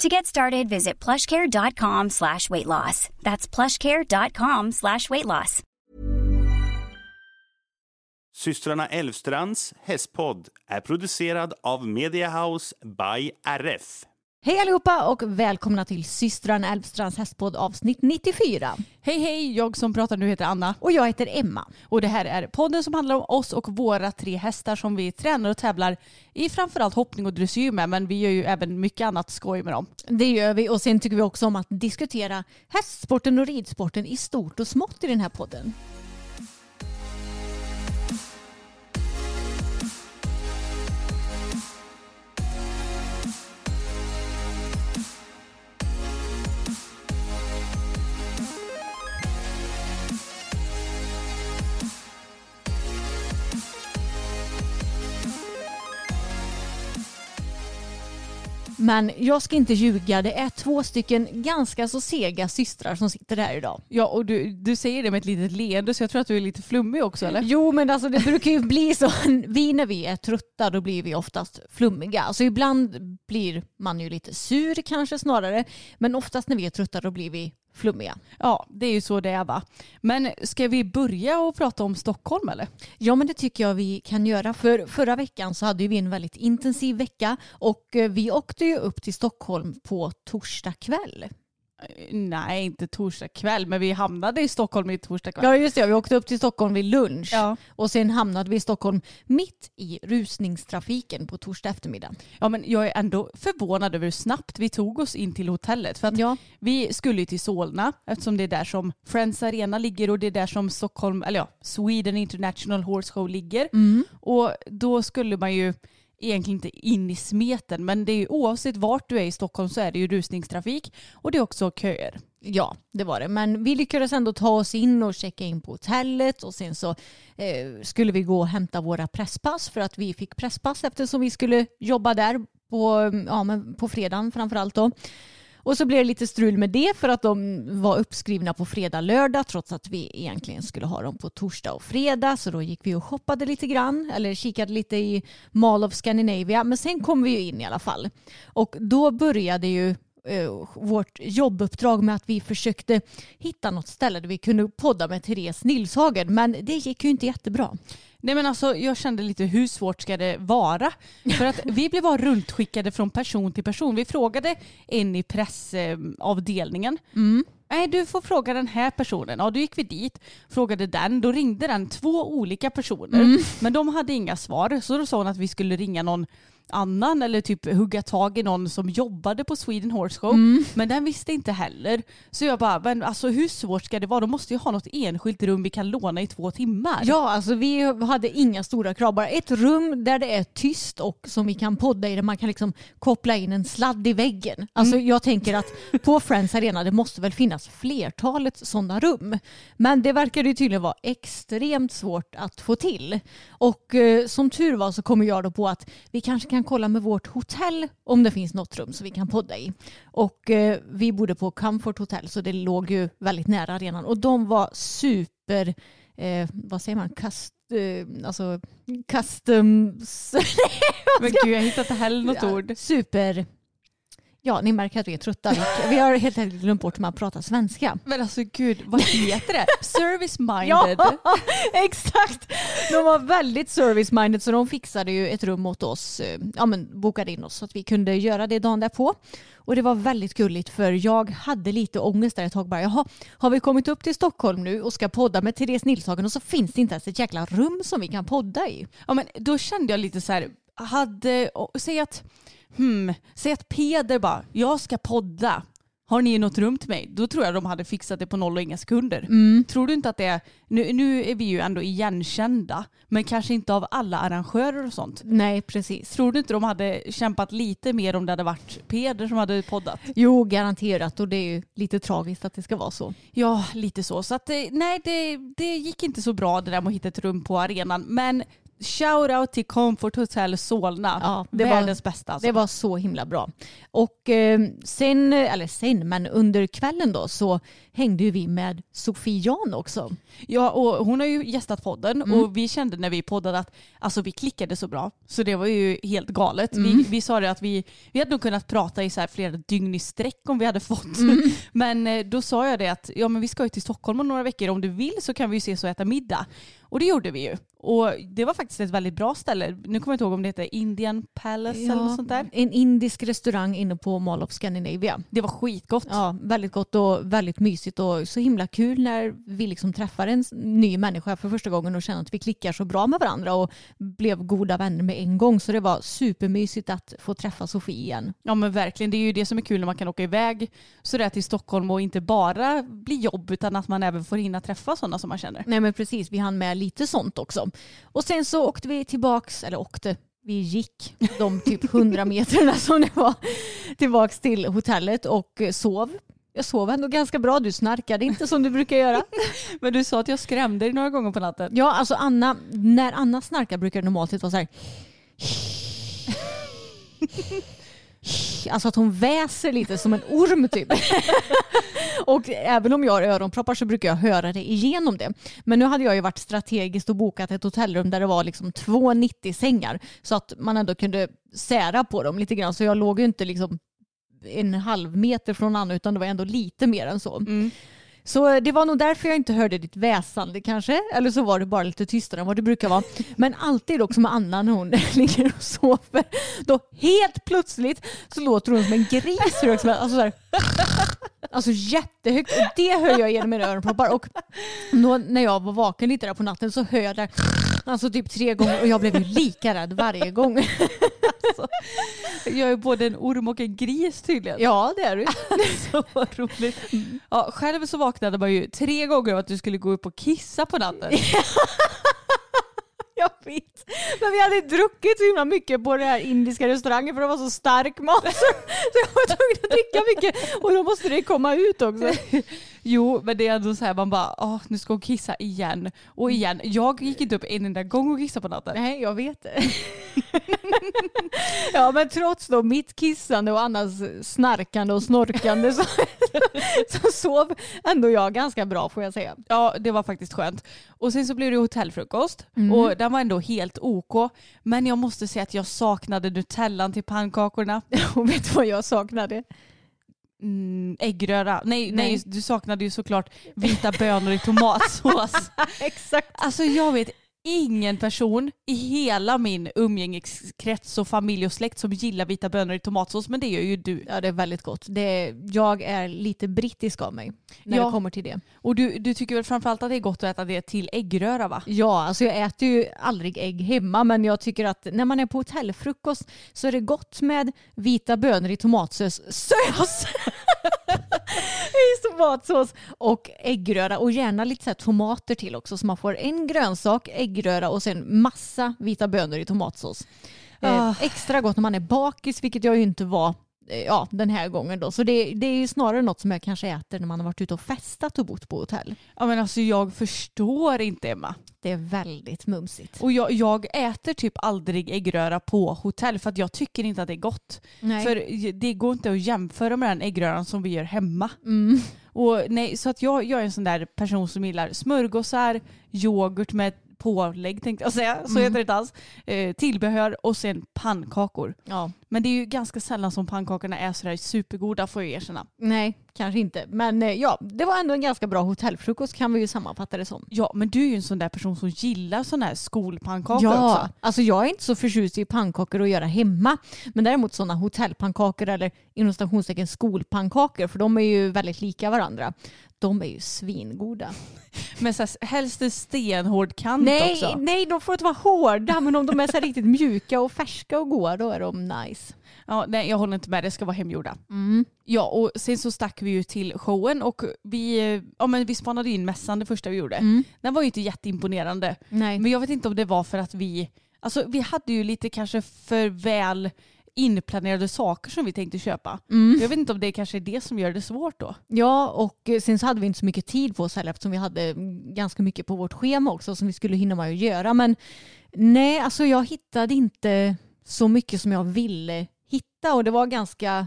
To get started, visit plushcare.com slash weight loss. That's plushcare.com slash weight loss. Systrarna Elvstrands hästpodd är producerad av Media House by RF. Hej allihopa och välkomna till systrarna Älvstrands hästpodd avsnitt 94. Hej hej, jag som pratar nu heter Anna. Och jag heter Emma. Och det här är podden som handlar om oss och våra tre hästar som vi tränar och tävlar i framförallt hoppning och dressyr med men vi gör ju även mycket annat skoj med dem. Det gör vi och sen tycker vi också om att diskutera hästsporten och ridsporten i stort och smått i den här podden. Men jag ska inte ljuga, det är två stycken ganska så sega systrar som sitter här idag. Ja och du, du säger det med ett litet leende så jag tror att du är lite flummig också eller? Jo men alltså det brukar ju bli så, vi när vi är trötta då blir vi oftast flummiga. Alltså ibland blir man ju lite sur kanske snarare, men oftast när vi är trötta då blir vi flummiga. Ja, det är ju så det är va. Men ska vi börja och prata om Stockholm eller? Ja, men det tycker jag vi kan göra. För förra veckan så hade vi en väldigt intensiv vecka och eh, vi åkte ju upp till Stockholm på torsdag kväll. Nej, inte torsdag kväll, men vi hamnade i Stockholm i torsdag kväll. Ja, just det. Vi åkte upp till Stockholm vid lunch Ja. och sen hamnade vi i Stockholm mitt i rusningstrafiken på torsdag eftermiddag. Ja, men jag är ändå förvånad över hur snabbt vi tog oss in till hotellet. För att Ja. vi skulle ju till Solna eftersom det är där som Friends Arena ligger och det är där som Stockholm, eller ja, Sweden International Horse Show ligger. Och då skulle man ju egentligen inte in i smeten men det är ju oavsett vart du är i Stockholm så är det ju rusningstrafik och det är också köer. Ja, det var det. Men vi lyckades ändå ta oss in och checka in på hotellet och sen så eh, skulle vi gå och hämta våra presspass för att vi fick presspass eftersom vi skulle jobba där på, ja, men på fredagen framförallt då. Och så blev det lite strul med det för att de var uppskrivna på fredag, lördag trots att vi egentligen skulle ha dem på torsdag och fredag. Så då gick vi och shoppade lite grann eller kikade lite i Mall of Scandinavia. Men sen kom vi ju in i alla fall. Och då började ju eh, vårt jobbuppdrag med att vi försökte hitta något ställe där vi kunde podda med Therese Nilshagen. Men det gick ju inte jättebra. Nej men alltså jag kände lite hur svårt ska det vara? För att vi blev bara runtskickade från person till person. Vi frågade en i pressavdelningen. Nej du får fråga den här personen. Ja då gick vi dit, frågade den. Då ringde den två olika personer. Men de hade inga svar. Så då sa hon att vi skulle ringa någon annan eller typ hugga tag i någon som jobbade på Sweden Horse Show. Men den visste inte heller. Så jag bara, men alltså hur svårt ska det vara? De måste ju ha något enskilt rum vi kan låna i två timmar. Ja, alltså vi hade inga stora krav. Bara ett rum där det är tyst och som vi kan podda i. Där man kan liksom koppla in en sladd i väggen. Alltså jag tänker att på Friends Arena det måste väl finnas flertalet sådana rum. Men det verkar ju tydligen vara extremt svårt att få till. Och eh, som tur var så kommer jag då på att vi kanske kan kolla med vårt hotell om det finns något rum så vi kan podda i. Och eh, vi bodde på Comfort Hotel så det låg ju väldigt nära arenan och de var super eh, vad säger man, kast, eh, alltså customs... Men gud jag hittar inte heller något ord. Super Ja, ni märker att vi är trötta. Vi, har helt enkelt glömt bort hur man pratar svenska. Men alltså gud, vad heter det? Service-minded. Ja, exakt. De var väldigt service-minded så de fixade ju ett rum åt oss. eh, Ja, men bokade in oss så att vi kunde göra det dagen därpå. Och det var väldigt gulligt för jag hade lite ångest där ett tag. Bara, Jaha, har vi kommit upp till Stockholm nu och ska podda med Therese Nilshagen och så finns det inte ens ett jäkla rum som vi kan podda i. Ja, men då kände jag lite så här, hade, säg att, hmm, säg att Peder bara, jag ska podda. Har ni något rum till mig? Då tror jag de hade fixat det på noll och inga sekunder. Tror du inte att det är, nu, nu är vi ju ändå igenkända, men kanske inte av alla arrangörer och sånt. Nej, precis. Tror du inte de hade kämpat lite mer om det hade varit Peder som hade poddat? Jo, garanterat och det är ju lite tragiskt att det ska vara så. Ja, lite så. Så att, eh, nej, det, det gick inte så bra det där med att hitta ett rum på arenan. Men shout out till Comfort Hotel Solna. Ja, det var- Världens bästa. Alltså. Det var så himla bra. Och eh, sen, eller sen, men under kvällen då så hängde ju vi med Sofie Jan också. Ja, och hon har ju gästat podden Mm. och vi kände när vi poddade att alltså, vi klickade så bra. Så det var ju helt galet. Mm. Vi, vi sa det att vi, vi hade nog kunnat prata i så här flera dygn i sträck om vi hade fått. Mm. Men eh, då sa jag det att ja, men vi ska ju till Stockholm om några veckor. Om du vill så kan vi ju ses och äta middag. Och det gjorde vi ju. Och det var faktiskt ett väldigt bra ställe. Nu kommer jag inte ihåg om det heter Indian Palace eller något sånt där. En indisk restaurang inne på Mall of Scandinavia. Det var skitgott. Ja, väldigt gott och väldigt mysigt och så himla kul när vi liksom träffar en ny människa för första gången och känner att vi klickar så bra med varandra och blev goda vänner med en gång. Så det var supermysigt att få träffa Sofie igen. Ja men verkligen, det är ju det som är kul när man kan åka iväg sådär till Stockholm och inte bara bli jobb utan att man även får hinna träffa sådana som man känner. Nej men precis, vi hann med lite sånt också. Och sen så åkte vi tillbaks, eller åkte, vi gick de typ 100 meterna som det var tillbaks till hotellet och sov. Jag sov ändå ganska bra, du snarkade inte som du brukar göra. Men du sa att jag skrämde dig några gånger på natten. Ja, alltså Anna, när Anna snarkar brukar det normalt sett vara så här. Alltså att hon väser lite som en orm typ. och även om jag har öronproppar så brukar jag höra det igenom det. Men nu hade jag ju varit strategiskt och bokat ett hotellrum där det var liksom två 90 sängar så att man ändå kunde sära på dem lite grann. Så jag låg ju inte liksom en halv meter från Anna utan det var ändå lite mer än så. Mm. Så eh, det var nog därför jag inte hörde ditt väsande kanske. Eller så var det bara lite tystare än vad det brukar vara. Men alltid också med Anna när hon ligger och sover. Då helt plötsligt så låter hon som en gris. Alltså, så här. alltså jättehögt. Och det hör jag genom mina öronproppar. Och då, när jag var vaken lite där på natten så hör jag det. Alltså typ tre gånger och jag blev ju lika rädd varje gång. Jag är både en orm och en gris tydligen. Ja det är du. Så vad roligt. Ja, själv så vaknade man ju tre gånger av att du skulle gå upp och kissa på natten. Jag vet. Men vi hade druckit så himla mycket på den här indiska restaurangen för det var så stark mat. Så jag var tvungen att dricka mycket och då måste det komma ut också. Jo, men det är ändå så här man bara, åh, nu ska hon kissa igen och igen. Jag gick inte upp en enda gång och kissade på natten. Nej, jag vet det. Ja, men trots då mitt kissande och Annas snarkande och snorkande så, så sov ändå jag ganska bra får jag säga. Ja, det var faktiskt skönt. Och sen så blev det hotellfrukost Mm. och den var ändå helt OK. Men jag måste säga att jag saknade nutellan till pannkakorna. Och vet du vad jag saknade? Mm, äggröra. Nej, nej. Nej. du saknade ju såklart vita bönor i tomatsås. Exakt. Alltså jag vet ingen person i hela min umgängeskrets och familj och släkt som gillar vita bönor i tomatsås, men det gör ju du. Ja, det är väldigt gott. Det, jag är lite brittisk av mig när Ja. det kommer till det. Och du, du tycker väl framförallt att det är gott att äta det till äggröra va? Ja, alltså jag äter ju aldrig ägg hemma men jag tycker att när man är på hotellfrukost så är det gott med vita bönor i tomatsås sös. I tomatsås och äggröra och gärna lite så tomater till också så man får en grönsak, äggröra och sen massa vita bönor i tomatsås. Eh, Ah. extra gott när man är bakis vilket jag ju inte var ja, den här gången då. Så det, det är snarare något som jag kanske äter när man har varit ute och festat och bott på hotell. Ja men alltså jag förstår inte Emma. Det är väldigt mumsigt. Och jag, jag äter typ aldrig äggröra på hotell för att jag tycker inte att det är gott. Nej. För det går inte att jämföra med den äggröran som vi gör hemma. Mm. Och nej, så att jag, jag är en sån där person som gillar smörgåsar, yoghurt med pålägg tänkte jag säga, så Mm. heter det inte alls. Eh, tillbehör och sen pannkakor. Ja. Men det är ju ganska sällan som pannkakorna är sådär supergoda får jag erkänna. Nej, kanske inte. Men eh, ja, det var ändå en ganska bra hotellfrukost kan vi ju sammanfatta det som. Ja, men du är ju en sån där person som gillar sådana här skolpannkakor Ja, också. alltså jag är inte så förtjust i pannkakor att göra hemma. Men däremot sådana hotellpannkakor eller inom stationstecken skolpannkakor, för de är ju väldigt lika varandra. De är ju svingoda. Men så här, helst en stenhård kant Nej, också. nej, de får inte vara hårda, men om de är så riktigt mjuka och färska och goda, då är de nice. Ja, nej, jag håller inte med, det ska vara hemgjorda. Mm. Ja, och sen så stack vi ju till showen och vi, ja, men vi spanade in mässan det första vi gjorde. Mm. Den var ju inte jätteimponerande. Nej. Men jag vet inte om det var för att vi, alltså vi hade ju lite kanske för väl inplanerade saker som vi tänkte köpa. Mm. Jag vet inte om det kanske är det som gör det svårt då. Ja, och eh, sen så hade vi inte så mycket tid på oss heller eftersom vi hade ganska mycket på vårt schema också som vi skulle hinna med att göra. Men nej, alltså jag hittade inte så mycket som jag ville hitta och det var ganska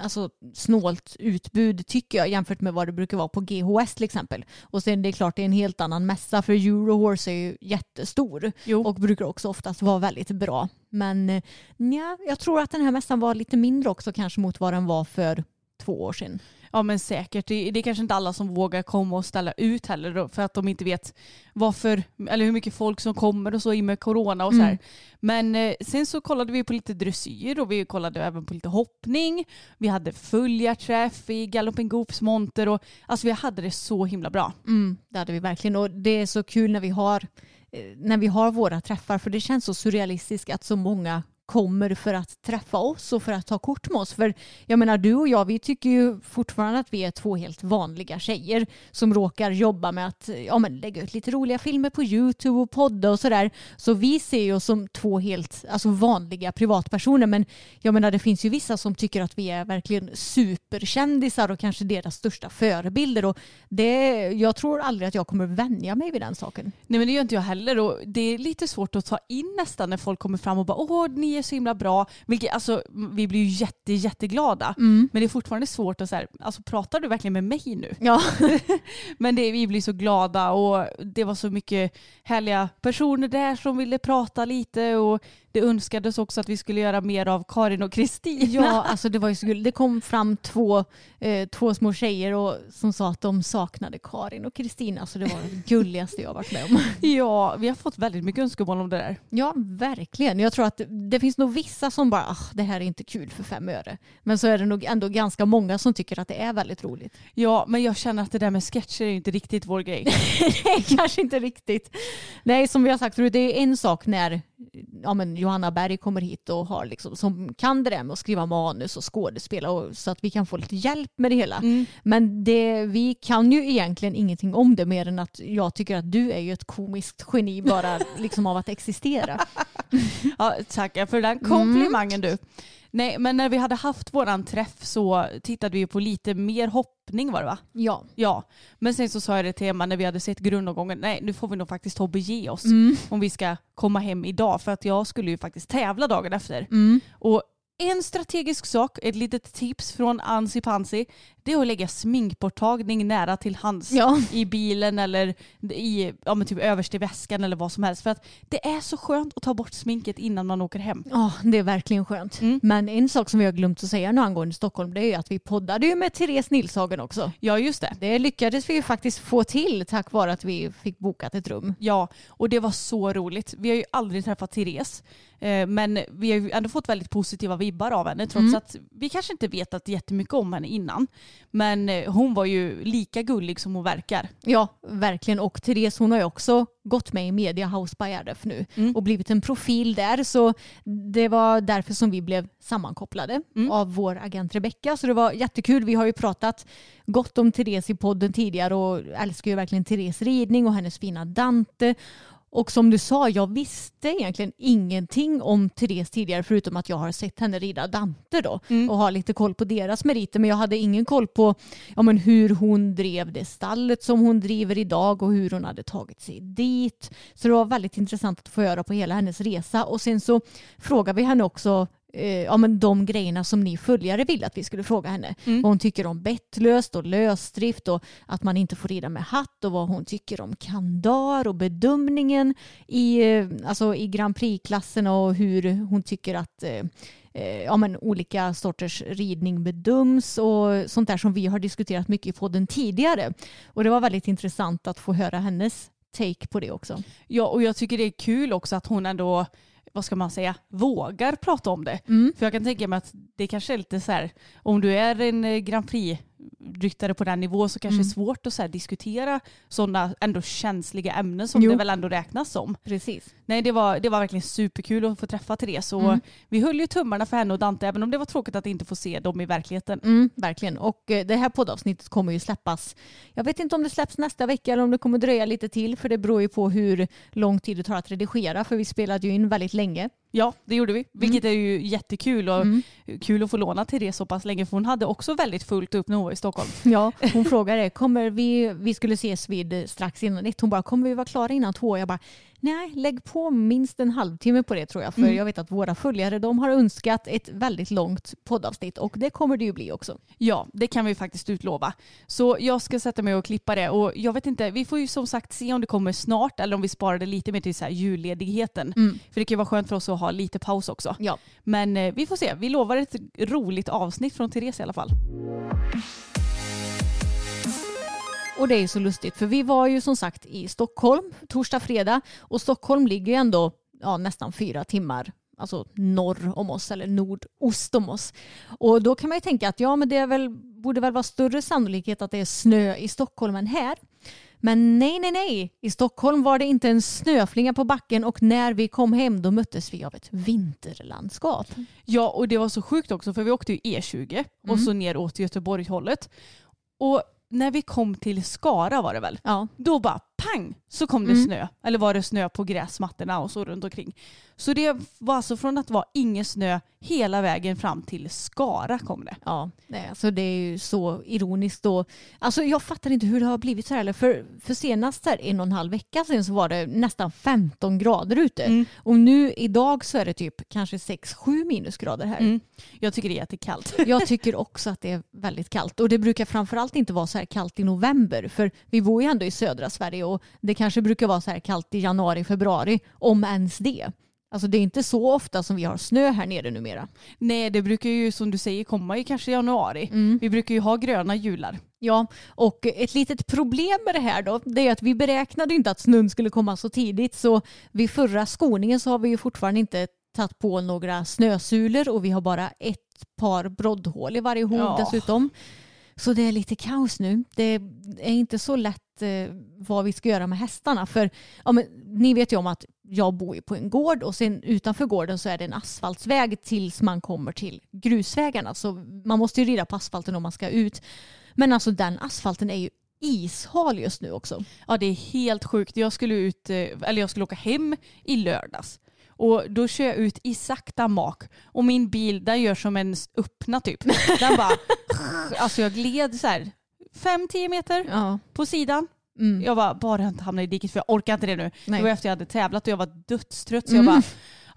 alltså, snålt utbud tycker jag jämfört med vad det brukar vara på GHS till exempel. Och sen det är klart det är en helt annan mässa för Eurohorse är ju jättestor Jo. och brukar också oftast vara väldigt bra. Men eh, nja, jag tror att den här mässan var lite mindre också kanske mot vad den var för två år sedan. Ja men säkert. Det, det är kanske inte alla som vågar komma och ställa ut heller då, för att de inte vet varför, eller hur mycket folk som kommer och så i med corona och så här. Mm. Men eh, sen så kollade vi på lite dressyr och vi kollade även på lite hoppning. Vi hade följarträff i Galloping Goops monter och alltså vi hade det så himla bra. Mm, det hade vi verkligen och det är så kul när vi har eh, när vi har våra träffar för det känns så surrealistiskt att så många kommer för att träffa oss och för att ta kort med oss. För jag menar du och jag vi tycker ju fortfarande att vi är två helt vanliga tjejer som råkar jobba med att ja, men lägga ut lite roliga filmer på Youtube och podda och sådär. Så vi ser ju oss som två helt alltså, vanliga privatpersoner men jag menar det finns ju vissa som tycker att vi är verkligen superkändisar och kanske deras största förebilder och det, jag tror aldrig att jag kommer vänja mig vid den saken. Nej men det gör inte jag heller och det är lite svårt att ta in nästan när folk kommer fram och bara åh ni är så himla bra. Vilket, alltså, vi blir ju jätte, jätteglada. Men det är fortfarande svårt att säga, alltså pratar du verkligen med mig nu? Ja. Men det, vi blir så glada och det var så mycket härliga personer där som ville prata lite och det önskades också att vi skulle göra mer av Karin och Kristina. Ja, alltså det var ju så. Det kom fram två, eh, två små tjejer och, som sa att de saknade Karin och Kristina. Så det var det gulligaste jag varit med om. Ja, vi har fått väldigt mycket önskemål om det där. Ja, verkligen. Jag tror att det, det finns nog vissa som bara, ah, det här är inte kul för fem öre. Men så är det nog ändå ganska många som tycker att det är väldigt roligt. Ja, men jag känner att det där med sketcher är inte riktigt vår grej. Nej, kanske inte riktigt. Nej, som vi har sagt förut, det är en sak när ja, men Johanna Berg kommer hit och har liksom, som kan det där med att skriva manus och skådespela och, så att vi kan få lite hjälp med det hela. Men det, vi kan ju egentligen ingenting om det mer än att jag tycker att du är ju ett komiskt geni bara liksom av att existera. Ja, tackar för den komplimangen du. Nej, men när vi hade haft våran träff så tittade vi på lite mer hoppning var det va? Ja. Ja, men sen så sa jag det till Emma när vi hade sett grundomgången, nej nu får vi nog faktiskt ta och bege oss om vi ska komma hem idag för att jag skulle ju faktiskt tävla dagen efter. Och en strategisk sak, ett litet tips från Ansi Pansi, det är att lägga sminkborttagning nära till hands Ja. i bilen eller i, ja, men typ överst i väskan eller vad som helst. För att det är så skönt att ta bort sminket innan man åker hem. Ja, det är verkligen skönt. Mm. Men en sak som vi har glömt att säga nu angående Stockholm det är ju att vi poddade ju med Therese Nilshagen också. Ja, just det. Det lyckades vi ju faktiskt få till tack vare att vi fick bokat ett rum. Ja, och det var så roligt. Vi har ju aldrig träffat Therese, men vi har ju ändå fått väldigt positiva vibbar av henne trots att vi kanske inte vetat jättemycket om henne innan. Men eh, hon var ju lika gullig som hon verkar. Ja, verkligen. Och Therese hon har ju också gått med i Media House by RF nu och blivit en profil där. Så det var därför som vi blev sammankopplade av vår agent Rebecca. Så det var jättekul. Vi har ju pratat gott om Therese i podden tidigare och älskar ju verkligen Therese ridning och hennes fina Dante. Och som du sa, jag visste egentligen ingenting om Therese tidigare förutom att jag har sett henne rida Dante då och har lite koll på deras meriter. Men jag hade ingen koll på ja, men hur hon drev det stallet som hon driver idag och hur hon hade tagit sig dit. Så det var väldigt intressant att få höra på hela hennes resa. Och sen så frågade vi henne också eh, ja, men de grejerna som ni följare ville att vi skulle fråga henne. Vad hon tycker om bettlöst och lösdrift och att man inte får rida med hatt och vad hon tycker om kandar och bedömningen i, eh, alltså i Grand Prix-klassen och hur hon tycker att eh, eh, ja, men olika sorters ridning bedöms och sånt där som vi har diskuterat mycket i podden tidigare. Och det var väldigt intressant att få höra hennes take på det också. Ja, och jag tycker det är kul också att hon ändå vad ska man säga, vågar prata om det. Mm. För jag kan tänka mig att det kanske är lite så här, om du är en eh, Grand Prix ryttare på den nivån så kanske Mm. det är svårt att så diskutera sådana ändå känsliga ämnen som Jo. det väl ändå räknas som. Precis. Nej det var, det var verkligen superkul att få träffa Therese och Mm. vi höll ju tummarna för henne och Dante även om det var tråkigt att inte få se dem i verkligheten. Mm, verkligen. Och eh, det här poddavsnittet kommer ju släppas. Jag vet inte om det släpps nästa vecka eller om det kommer dröja lite till för det beror ju på hur lång tid det tar att redigera för vi spelade ju in väldigt länge. Ja det gjorde vi, vilket är ju jättekul och Mm. kul att få låna Therese så pass länge för hon hade också väldigt fullt upp när hon var i Stockholm. Ja, hon frågade, kommer vi, vi skulle ses vid strax innan ett. Hon bara, kommer vi vara klara innan två? Jag bara, nej, lägg på minst en halvtimme på det tror jag. För Mm. jag vet att våra följare, de har önskat ett väldigt långt poddavsnitt och det kommer det ju bli också. Ja, det kan vi faktiskt utlova. Så jag ska sätta mig och klippa det och jag vet inte, vi får ju som sagt se om det kommer snart eller om vi sparar det lite mer till så här julledigheten. För det kan ju vara skönt för oss att ha lite paus också. Ja. Men eh, vi får se, vi lovar ett roligt avsnitt från Therese i alla fall. Och det är så lustigt för vi var ju som sagt i Stockholm torsdag, fredag och Stockholm ligger ju ändå ja, nästan fyra timmar alltså norr om oss eller nordost om oss. Och då kan man ju tänka att ja men det är väl, borde väl vara större sannolikhet att det är snö i Stockholm än här. Men nej, nej, nej. I Stockholm var det inte en snöflinga på backen och när vi kom hem då möttes vi av ett vinterlandskap. Ja, och det var så sjukt också för vi åkte ju E20 och så ner åt Göteborg-hållet. Och när vi kom till Skara var det väl, Ja, då bara pang så kom det Mm. snö. Eller var det snö på gräsmattorna och så runt omkring. Så det var alltså från att vara ingen snö hela vägen fram till Skara kom det. Ja, nej, alltså det är ju så ironiskt. Och, alltså jag fattar inte hur det har blivit så här. För, för senast där en och en halv vecka sedan så var det nästan 15 grader ute. Mm. Och nu idag så är det typ kanske 6-7 minusgrader här. Mm. Jag tycker det är jättekallt. Jag tycker också att det är väldigt kallt. Och det brukar framförallt inte vara så här kallt i november. För vi bor ju ändå i södra Sverige och det kanske brukar vara så här kallt i januari, februari. Om ens det. Alltså det är inte så ofta som vi har snö här nere numera. Nej, det brukar ju som du säger komma i kanske januari. Vi brukar ju ha gröna jular. Ja, och ett litet problem med det här då, det är att vi beräknade inte att snön skulle komma så tidigt. Så vid förra skoningen så har vi ju fortfarande inte tagit på några snösulor och vi har bara ett par broddhål i varje hov Ja. dessutom. Så det är lite kaos nu. Det är inte så lätt eh, vad vi ska göra med hästarna. För ja, men, ni vet ju om att jag bor ju på en gård och sen utanför gården så är det en asfaltsväg tills man kommer till grusvägarna. Så man måste ju rida på asfalten om man ska ut. Men alltså den asfalten är ju ishal just nu också. Ja, det är helt sjukt. Jag skulle, ut, eh, eller jag skulle åka hem i lördags. Och då kör jag ut i sakta mak. Och min bil den gör som en öppna typ. Den bara... alltså jag gled så här 5-10 meter Ja. på sidan. Mm. Jag bara, bara jag inte hamnar i diket för jag orkar inte det nu. Nej. Det var efter jag hade tävlat och jag var dödstrött. Så Mm. jag bara,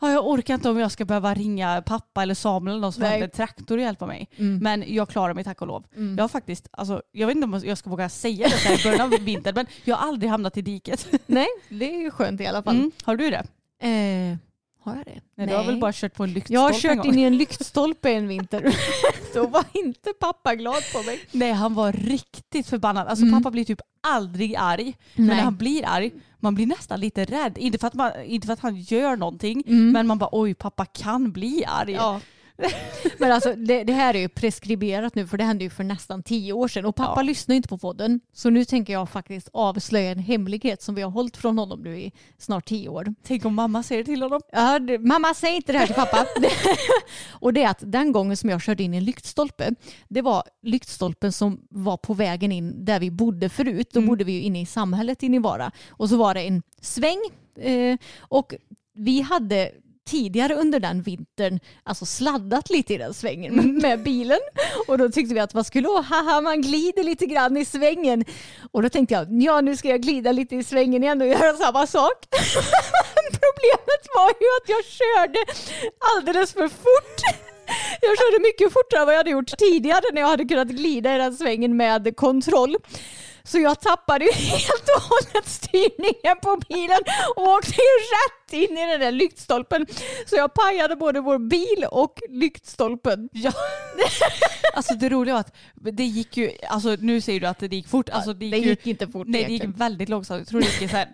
"Ja, jag orkar inte om jag ska behöva ringa pappa eller Samuel eller någon som hade traktor och hjälpa mig. Mm. Men jag klarar mig tack och lov. Mm. Jag har faktiskt, alltså, jag vet inte om jag ska våga säga det här i början av vintern, men jag har aldrig hamnat i diket. Nej, det är ju skönt i alla fall. Mm. Har du det? Eh, har jag det? Nej, Du har väl bara kört på en lyktstolpe Jag har kört in i en lyktstolpe en vinter. Då var inte pappa glad på mig. Nej, han var riktigt förbannad. Alltså Mm. pappa blir typ aldrig arg. Men när han blir arg, man blir nästan lite rädd. Inte för att, man, inte för att han gör någonting, Mm. men man bara oj, pappa kan bli arg. Ja. Men alltså det, det här är ju preskriberat nu för det hände ju för nästan tio år sedan och pappa Ja. lyssnar inte på podden. Så nu tänker jag faktiskt avslöja en hemlighet som vi har hållit från honom nu i snart tio år. Tänk om mamma säger till honom. Ja, det, mamma säg inte det här till pappa. och det är att den gången som jag körde in i en lyktstolpe, det var lyktstolpen som var på vägen in där vi bodde förut. Då Mm. bodde vi ju inne i samhället inne i Vara. Och så var det en sväng eh, och vi hade tidigare under den vintern alltså sladdat lite i den svängen med, bilen. Och då tyckte vi att man skulle åh, haha man glider lite grann i svängen. Och då tänkte jag ja nu ska jag glida lite i svängen igen och göra samma sak. Problemet var ju att jag körde alldeles för fort. Jag körde mycket fortare än vad jag hade gjort tidigare när jag hade kunnat glida i den svängen med kontroll. Så jag tappade ju helt och hållet styrningen på bilen och åkte ju rätt in i den där lyktstolpen. Så jag pajade både vår bil och lyktstolpen. Ja. alltså det roliga var att det gick ju, alltså nu säger du att det gick fort. Alltså det gick, det ju, gick inte fort Nej det gick väldigt långsamt. Jag tror det gick så här,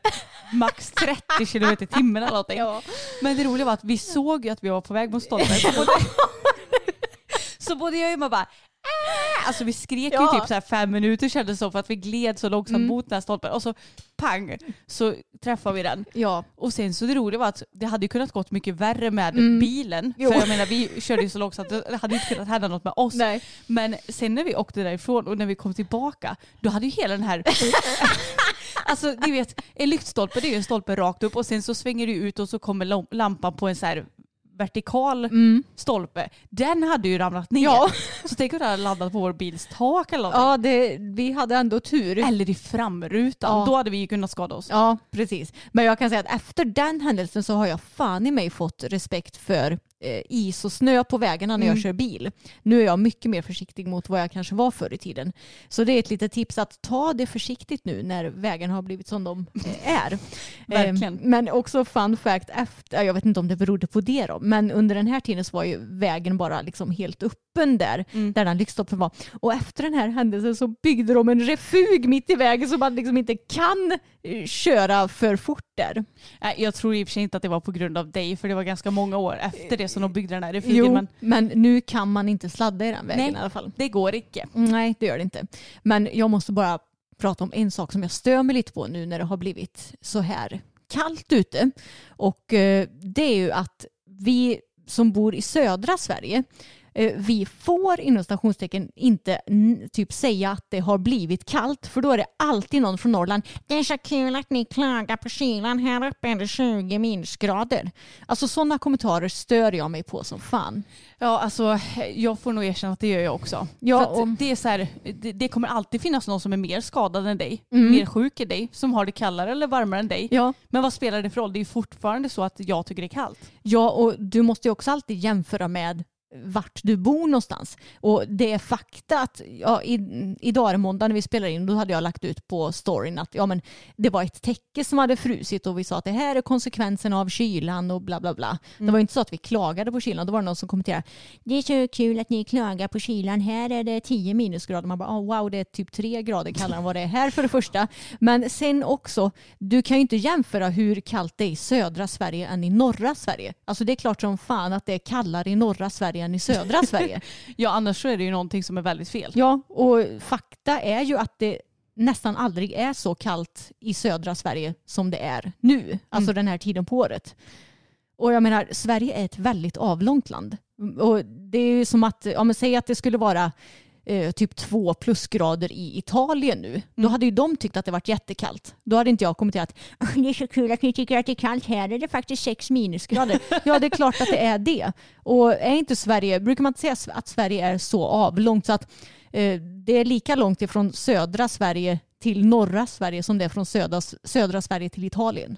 max 30 kilometer i timmen eller någonting. Ja. Men det roliga var att vi såg ju att vi var på väg mot stolpen. Så både jag och Emma bara "Äh!" Alltså vi skrek Ja. ju typ så här fem minuter kändes det som för att vi gled så långsamt Mm. mot den här stolpen och så pang så träffade vi den. Ja. Och sen så det roliga var att det hade ju kunnat gått mycket värre med Mm. bilen. Jo. För jag menar vi körde ju så långsamt, det hade inte kunnat hända något med oss. Nej. Men sen när vi åkte därifrån och när vi kom tillbaka, då hade ju hela den här... alltså ni vet, en lyktstolpe det är ju en stolpe rakt upp och sen så svänger det ut och så kommer lam- lampan på en så här vertikal Mm. stolpe. Den hade ju ramlat ner. Ja. Så tänk om den hade landat på vår bils tak eller någonting. Ja, det, vi hade ändå tur. Eller i framrutan. Ja. Då hade vi kunnat skada oss. Ja, precis. Men jag kan säga att efter den händelsen så har jag fan i mig fått respekt för is och snö på vägarna när jag Mm. kör bil. Nu är jag mycket mer försiktig mot vad jag kanske var förr i tiden. Så det är ett litet tips att ta det försiktigt nu när vägarna har blivit som de eh, är. Verkligen. Eh, men också fun fact, efter, jag vet inte om det berodde på det då, men under den här tiden så var ju vägen bara liksom helt öppen där, Mm. där den lyktstolpen var. Och efter den här händelsen så byggde de en refug mitt i vägen så man liksom inte kan eh, köra för fort Nej, Jag tror i och för sig inte att det var på grund av dig för det var ganska många år efter det som de byggde den här refugen. Jo, Men men nu kan man inte sladda i den vägen Nej. i alla fall. det går icke. Nej, det gör det inte. Men jag måste bara prata om en sak som jag stör mig lite på nu när det har blivit så här kallt ute. Och eh, det är ju att vi som bor i södra Sverige eh, vi får inom stationstecken inte typ säga att det har blivit kallt för då är det alltid någon från Norrland. Det är så kul att ni klagar på kylan. Här uppe är det 20 minusgrader. Alltså sådana kommentarer stör jag mig på som fan. Ja, alltså jag får nog erkänna att det gör jag också. Ja, och- det, är så här, det, det kommer alltid finnas någon som är mer skadad än dig, Mm. mer sjuk än dig, som har det kallare eller varmare än dig. Ja. Men vad spelar det för roll? Det är ju fortfarande så att jag tycker det är kallt. Ja, och du måste ju också alltid jämföra med vart du bor någonstans. Och det är fakta att ja, i, idag är det måndag när vi spelar in, då hade jag lagt ut på storyn att ja, men det var ett täcke som hade frusit och vi sa att det här är konsekvensen av kylan och bla bla bla. Det var ju inte så att vi klagade på kylan, då var det någon som kommenterade det är så kul att ni klagar på kylan, här är det 10 minusgrader. Man bara oh, wow det är typ 3 grader kallare än vad det är här för det första. Men sen också, du kan ju inte jämföra hur kallt det är i södra Sverige än i norra Sverige. Alltså det är klart som fan att det är kallare i norra Sverige än i södra Sverige. Ja, annars så är det ju någonting som är väldigt fel. Ja, och fakta är ju att det nästan aldrig är så kallt i södra Sverige som det är nu, alltså den här tiden på året. Och jag menar, Sverige är ett väldigt avlångt land. Och det är ju som att, ja men säg att det skulle vara eh, typ två plusgrader i Italien nu. Då hade ju de tyckt att det varit jättekallt. Då hade inte jag kommenterat det är så kul att ni tycker att det är kallt. Här är det faktiskt sex minusgrader. ja, det är klart att det är det. Och är inte Sverige, brukar man inte säga att Sverige är så avlångt så att eh, det är lika långt ifrån södra Sverige till norra Sverige som det är från södra, södra Sverige till Italien.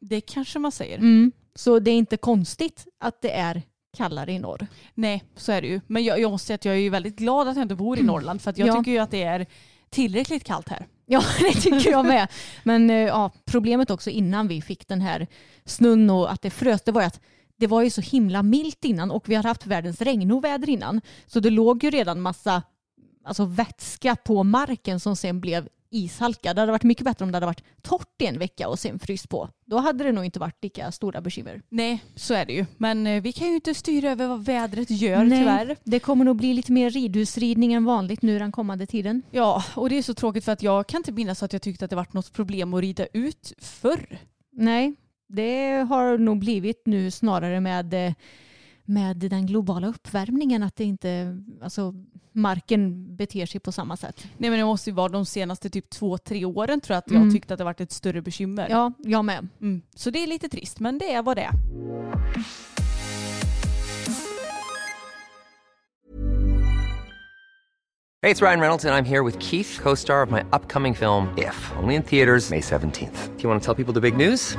Det kanske man säger. Mm. Så det är inte konstigt att det är kallare i norr. Nej, så är det ju. Men jag, jag måste säga att jag är ju väldigt glad att jag inte bor i Norrland för att jag Ja. tycker ju att det är tillräckligt kallt här. Ja, det tycker jag med. Men eh, ja, problemet också innan vi fick den här snön och att det frös, det var ju att det var ju så himla milt innan och vi har haft världens regnoväder innan. Så det låg ju redan massa alltså, vätska på marken som sen blev ishalka. Det hade varit mycket bättre om det hade varit torrt i en vecka och sen fryst på. Då hade det nog inte varit lika stora bekymmer. Nej, så är det ju. Men eh, vi kan ju inte styra över vad vädret gör tyvärr. det kommer nog bli lite mer ridhusridning än vanligt nu den kommande tiden. Ja, och det är så tråkigt för att jag kan inte minnas att jag tyckte att det varit något problem att rida ut förr. Nej, det har nog blivit nu snarare med, eh, med den globala uppvärmningen att det inte, alltså marken beter sig på samma sätt. Nej men det måste ju vara de senaste typ två, tre åren tror jag att jag Mm. tyckte att det varit ett större bekymmer. Ja, jag med. Mm. Så det är lite trist, men det är vad det är. Hey, it's Ryan Reynolds, and I'm here with Keith, co star of my upcoming film, If, only in theaters, May 17th. Do you want to tell people the big news?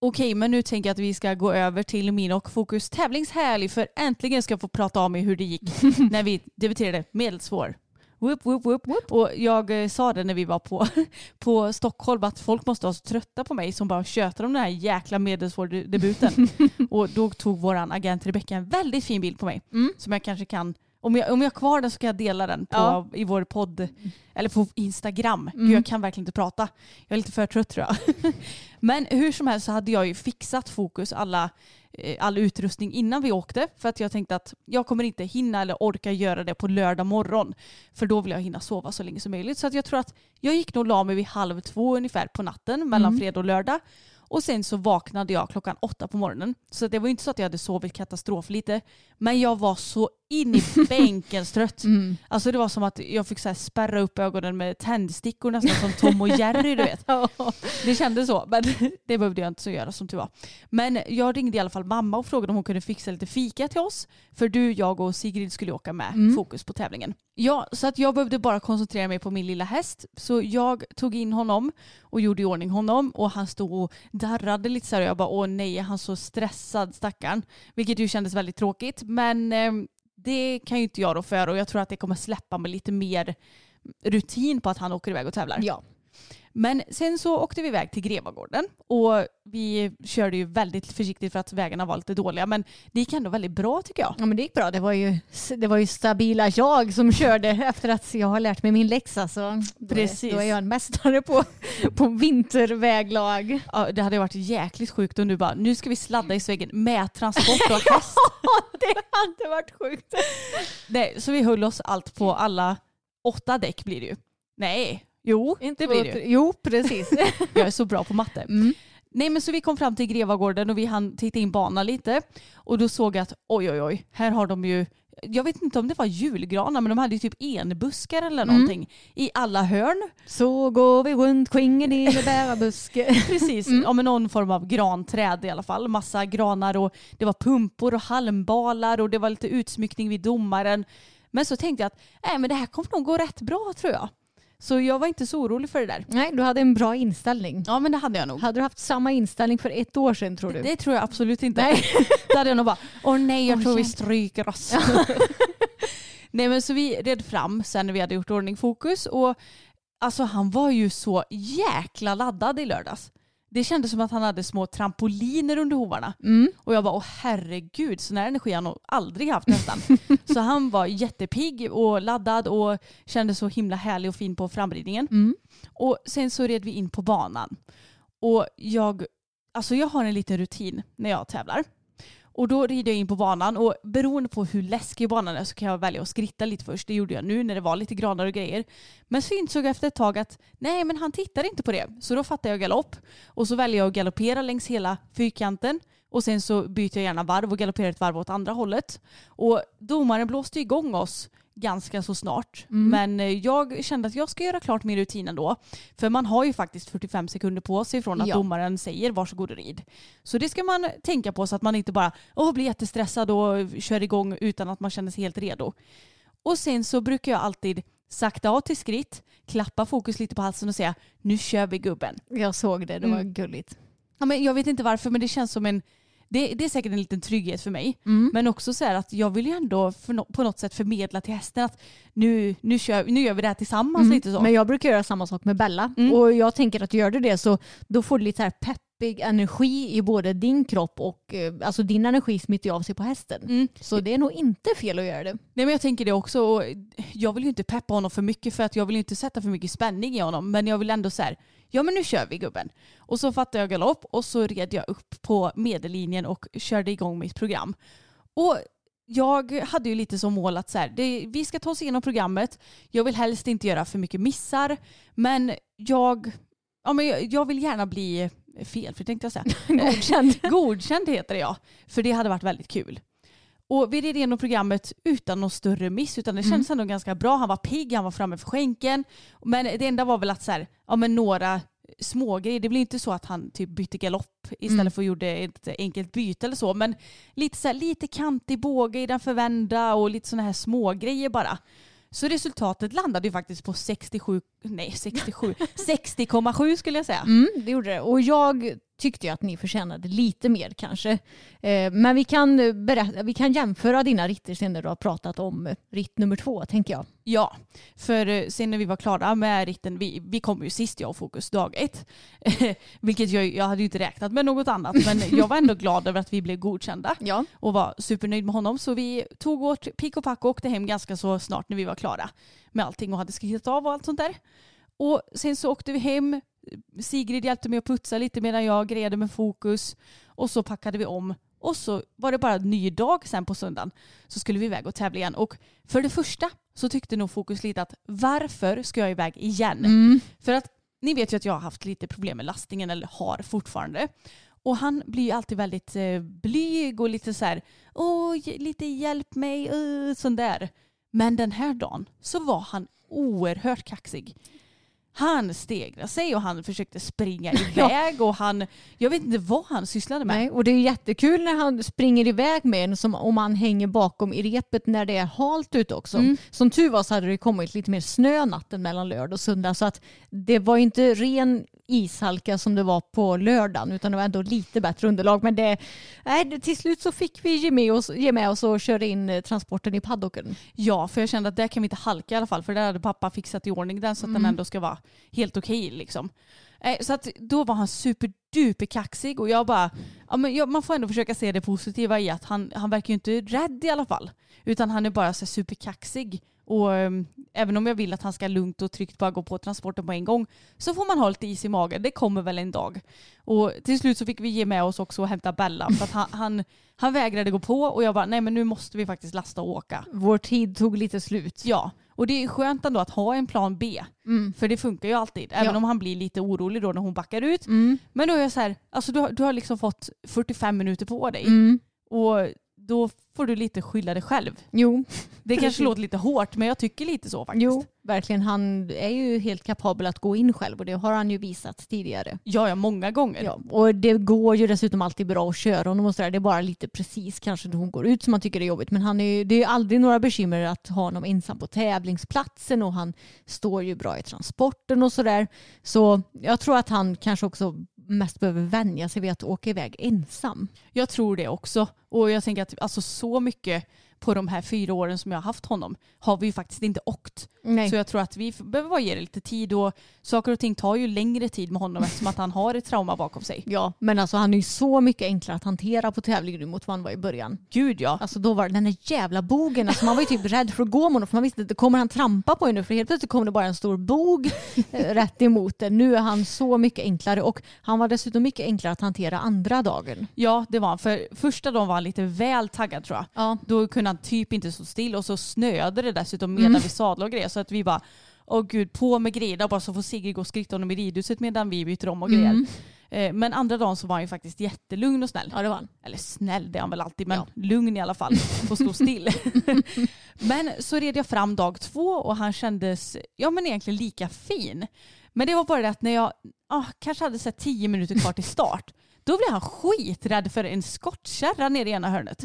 Okej, men nu tänker jag att vi ska gå över till min och Fokus tävlingshelg för äntligen ska jag få prata om hur det gick när vi debuterade medelsvår. Whoop, whoop, whoop. Och jag eh, sa det när vi var på, på Stockholm att folk måste vara så trötta på mig som bara tjötar om den här jäkla medelsvår-debuten. och då tog vår agent Rebecka en väldigt fin bild på mig som jag kanske kan om jag, om jag har kvar den så kan jag dela den på, Ja. i vår podd eller på Instagram. Gud, jag kan verkligen inte prata. Jag är lite för trött tror jag. Men hur som helst så hade jag ju fixat fokus alla, eh, all utrustning innan vi åkte. För att jag tänkte att jag kommer inte hinna eller orka göra det på lördag morgon. För då vill jag hinna sova så länge som möjligt. Så att jag tror att jag gick nog och la mig vid halv två ungefär på natten mellan fredag och lördag. Och sen så vaknade jag klockan åtta på morgonen. Så det var inte så att jag hade sovit katastrof lite. Men jag var så in i bänken trött. Alltså det var som att jag fick så spärra upp ögonen med tändstickor nästan som Tom och Jerry du vet. Det kändes så, men det behövde jag inte så göra som tur var. Men jag ringde i alla fall mamma och frågade om hon kunde fixa lite fika till oss. För du, jag och Sigrid skulle åka med fokus på tävlingen. Ja, så att jag behövde bara koncentrera mig på min lilla häst. Så jag tog in honom och gjorde i ordning honom och han stod och darrade lite så här och jag bara åh nej, han så stressad stackarn. Vilket ju kändes väldigt tråkigt. Men eh, det kan ju inte jag rå för och jag tror att det kommer släppa med lite mer rutin på att han åker iväg och tävlar. Ja. Men sen så åkte vi iväg till Grevagården och vi körde ju väldigt försiktigt för att vägarna var lite dåliga men det gick ändå väldigt bra tycker jag. Ja men det gick bra. Det var ju, det var ju stabila jag som körde efter att jag har lärt mig min läxa. Så då Precis. Då är jag en mästare på, på vinterväglag. Ja, det hade varit jäkligt sjukt om du bara nu ska vi sladda i svängen med transport och häst. det hade varit sjukt. Nej, så vi höll oss allt på alla åtta däck blir det ju. Nej, jo det blir det. Jo precis. Jag är så bra på matte. Mm. Nej men så vi kom fram till Grevagården och vi hann titta in banan lite. Och då såg jag att oj oj oj, här har de ju jag vet inte om det var julgranar men de hade ju typ enbuskar eller Mm. någonting i alla hörn. Så går vi runt kringen i en bärabuske. Precis, Mm. ja, men någon form av granträd i alla fall. Massa granar och det var pumpor och halmbalar och det var lite utsmyckning vid domaren. Men så tänkte jag att äh, men det här kommer nog gå rätt bra tror jag. Så jag var inte så orolig för det där. Nej, du hade en bra inställning. Ja men det hade jag nog. Hade du haft samma inställning för ett år sedan tror du? Det tror jag absolut inte. Nej. Då hade jag nog bara, åh nej jag Åh, tror vi stryker oss. nej men så vi red fram sen när vi hade gjort ordning fokus och alltså han var ju så jäkla laddad i lördags. Det kändes som att han hade små trampoliner under hovarna. Mm. Och jag bara, åh herregud, sån här energi har han nog aldrig haft nästan. så han var jättepigg och laddad och kände så himla härlig och fin på framridningen. Mm. Och sen så red vi in på banan. Och jag, alltså jag har en liten rutin när jag tävlar. Och då rider jag in på banan och beroende på hur läskig banan är så kan jag välja att skritta lite först. Det gjorde jag nu när det var lite granar och grejer. Men så insåg jag efter ett tag att nej men han tittar inte på det. Så då fattar jag galopp och så väljer jag att galoppera längs hela fyrkanten. Och sen så byter jag gärna varv och galopperar ett varv åt andra hållet. Och domaren blåste igång oss ganska så snart. Men eh, jag kände att jag ska göra klart min rutin ändå. För man har ju faktiskt 45 sekunder på sig från att Ja. domaren säger varsågod och rid. Så det ska man tänka på så att man inte bara Åh, blir jättestressad och kör igång utan att man känner sig helt redo. Och sen så brukar jag alltid sakta av till skritt, klappa fokus lite på halsen och säga nu kör vi gubben. Jag såg det, det var Mm. gulligt. Ja, men jag vet inte varför men det känns som en det, det är säkert en liten trygghet för mig. Mm. Men också så här att jag vill ju ändå no, på något sätt förmedla till hästen att nu, nu, kör, nu gör vi det här tillsammans lite så. Men jag brukar göra samma sak med Bella. Mm. Och jag tänker att gör du det så då får du lite här pepp deppig energi i både din kropp och eh, alltså din energi smittar av sig på hästen. Mm. Så det är nog inte fel att göra det. Nej men jag tänker det också. Och Jag vill ju inte peppa honom för mycket för att jag vill ju inte sätta för mycket spänning i honom. Men jag vill ändå så här, ja men nu kör vi gubben. Och så fattade jag galopp och så red jag upp på medellinjen och körde igång mitt program. Och jag hade ju lite som mål att så här, det, vi ska ta oss igenom programmet. Jag vill helst inte göra för mycket missar. Men jag, ja, men jag, jag vill gärna bli felfri tänkte jag säga. Godkänd. Godkänd heter det ja. För det hade varit väldigt kul. Och vi red igenom programmet utan någon större miss utan det kändes ändå ganska bra. Han var pigg, han var framme för skänken. Men det enda var väl att så här, ja, men några smågrejer. Det blir inte så att han typ bytte galopp istället för att gjorde ett enkelt byte eller så. Men lite, så här, lite kantig båge i den förvända och lite sådana här smågrejer bara. Så resultatet landade ju faktiskt på 67, nej 67, 60,7 skulle jag säga. Mm, det gjorde det. Och jag tyckte ju att ni förtjänade lite mer kanske. Eh, men vi kan, eh, berätta, vi kan jämföra dina ritter sen när du har pratat om eh, ritt nummer två, tänker jag. Ja, för sen när vi var klara med ritten, vi, vi kom ju sist jag och Fokus dag ett. Vilket jag, jag hade ju inte räknat med något annat men jag var ändå glad över att vi blev godkända. Ja. och var supernöjd med honom. Så vi tog vårt pick och pack och åkte hem ganska så snart när vi var klara med allting och hade skrivit av och allt sånt där. Och sen så åkte vi hem. Sigrid hjälpte mig att putsa lite medan jag grejade med fokus. Och så packade vi om. Och så var det bara en ny dag sen på söndagen. Så skulle vi iväg och tävla igen. Och för det första så tyckte nog fokus lite att varför ska jag iväg igen? För att ni vet ju att jag har haft lite problem med lastningen eller har fortfarande. Och han blir ju alltid väldigt eh, blyg och lite så här, åh, lite hjälp mig, uh, sån där. Men den här dagen så var han oerhört kaxig. Han stegrade sig och han försökte springa iväg och han, jag vet inte vad han sysslade med. Nej, och det är jättekul när han springer iväg med en som om han hänger bakom i repet när det är halt ute också. Som tur var så hade det kommit lite mer snö natten mellan lördag och söndag så att det var inte ren ishalka som det var på lördagen utan det var ändå lite bättre underlag. Men det, nej, till slut så fick vi ge med oss, ge med oss och köra in eh, transporten i paddocken. Ja, för jag kände att där kan vi inte halka i alla fall för där hade pappa fixat i ordning den så att den ändå ska vara helt okej liksom. Eh, Så att då var han superduper kaxig och jag bara, ja, men jag, man får ändå försöka se det positiva i att han, han verkar ju inte rädd i alla fall. Utan han är bara så superkaxig. Och um, även om jag vill att han ska lugnt och tryggt bara gå på transporten på en gång så får man ha lite is i magen. Det kommer väl en dag. Och till slut så fick vi ge med oss också och hämta Bella för att han, han, han vägrade gå på och jag bara nej men nu måste vi faktiskt lasta och åka. Vår tid tog lite slut. Ja, och det är skönt ändå att ha en plan B. För det funkar ju alltid. Även Ja. om han blir lite orolig då när hon backar ut. Mm. Men då är jag så här, alltså du har, du har liksom fått 45 minuter på dig. Mm. Och då får du lite skylla dig själv. Jo, Det kanske låter lite hårt men jag tycker lite så faktiskt. jo, verkligen. Han är ju helt kapabel att gå in själv och det har han ju visat tidigare. Ja, ja, många gånger. Ja, och det går ju dessutom alltid bra att köra honom och sådär. Det är bara lite precis kanske när hon går ut som man tycker det är jobbigt. Men han är, ju- det är aldrig några bekymmer att ha honom ensam på tävlingsplatsen och han står ju bra i transporten och sådär. Så jag tror att han kanske också mest behöver vänja sig vid att åka iväg ensam. Jag tror det också. Och jag tänker att alltså, så mycket på de här fyra åren som jag har haft honom har vi ju faktiskt inte åkt. Nej. Så jag tror att vi behöver bara ge det lite tid och saker och ting tar ju längre tid med honom eftersom att han har ett trauma bakom sig. Ja, men alltså han är ju så mycket enklare att hantera på tävling nu mot vad han var i början. Gud ja. Alltså då var det den där jävla bogen. Alltså man var ju typ rädd för att gå med honom för man visste inte kommer han trampa på en nu för helt plötsligt kommer det bara en stor bog eh, rätt emot den. Nu är han så mycket enklare och han var dessutom mycket enklare att hantera andra dagen. Ja det var han. För första dagen var han lite väl taggad tror jag. Ja. Då kunde han typ inte stå still och så snöade det dessutom medan vi sadlade och grejer. Så att vi bara, åh gud, på med grejerna bara så får Sigrid gå och skritta honom i ridhuset medan vi byter om och grejer. Eh, Men andra dagen så var han ju faktiskt jättelugn och snäll. Ja det var han. Eller snäll det är han väl alltid, men Ja. lugn i alla fall. Får stå still. men så red jag fram dag två och han kändes ja, men egentligen lika fin. Men det var bara det att när jag ah, kanske hade sett tio minuter kvar till start, då blev han skiträdd för en skottkärra nere i ena hörnet.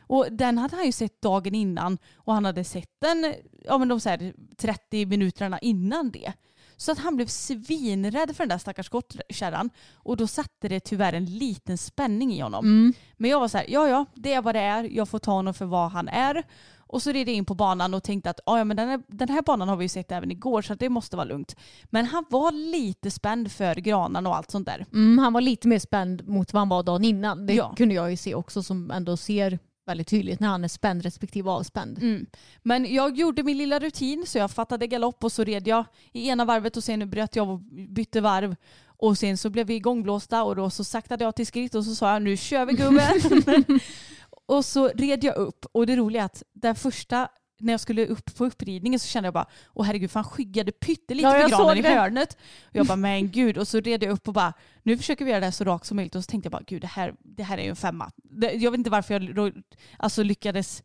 Och den hade han ju sett dagen innan och han hade sett den ja, men de så här 30 minuterna innan det. Så att han blev svinrädd för den där stackars skottkärran. Och då satte det tyvärr en liten spänning i honom. Mm. Men jag var så här, ja ja, det är vad det är. Jag får ta honom för vad han är. Och så red jag in på banan och tänkte att ja, men den, här, den här banan har vi ju sett även igår så det måste vara lugnt. Men han var lite spänd för granarna och allt sånt där. Mm, han var lite mer spänd mot vad han var dagen innan. Det Ja. kunde jag ju se också som ändå ser väldigt tydligt när han är spänd respektive avspänd. Mm. Men jag gjorde min lilla rutin så jag fattade galopp och så red jag i ena varvet och sen bröt jag och bytte varv. Och sen så blev vi igångblåsta och då så saktade jag till skritt och så sa jag nu kör vi gubben. och så red jag upp och det roliga är att den första när jag skulle upp på uppridningen så kände jag bara åh herregud för han skyggade pyttelite Ja, jag granen i hörnet. Och jag bara men gud och så red jag upp och bara nu försöker vi göra det här så rakt som möjligt och så tänkte jag bara gud det här, det här är ju en femma. Jag vet inte varför jag alltså, lyckades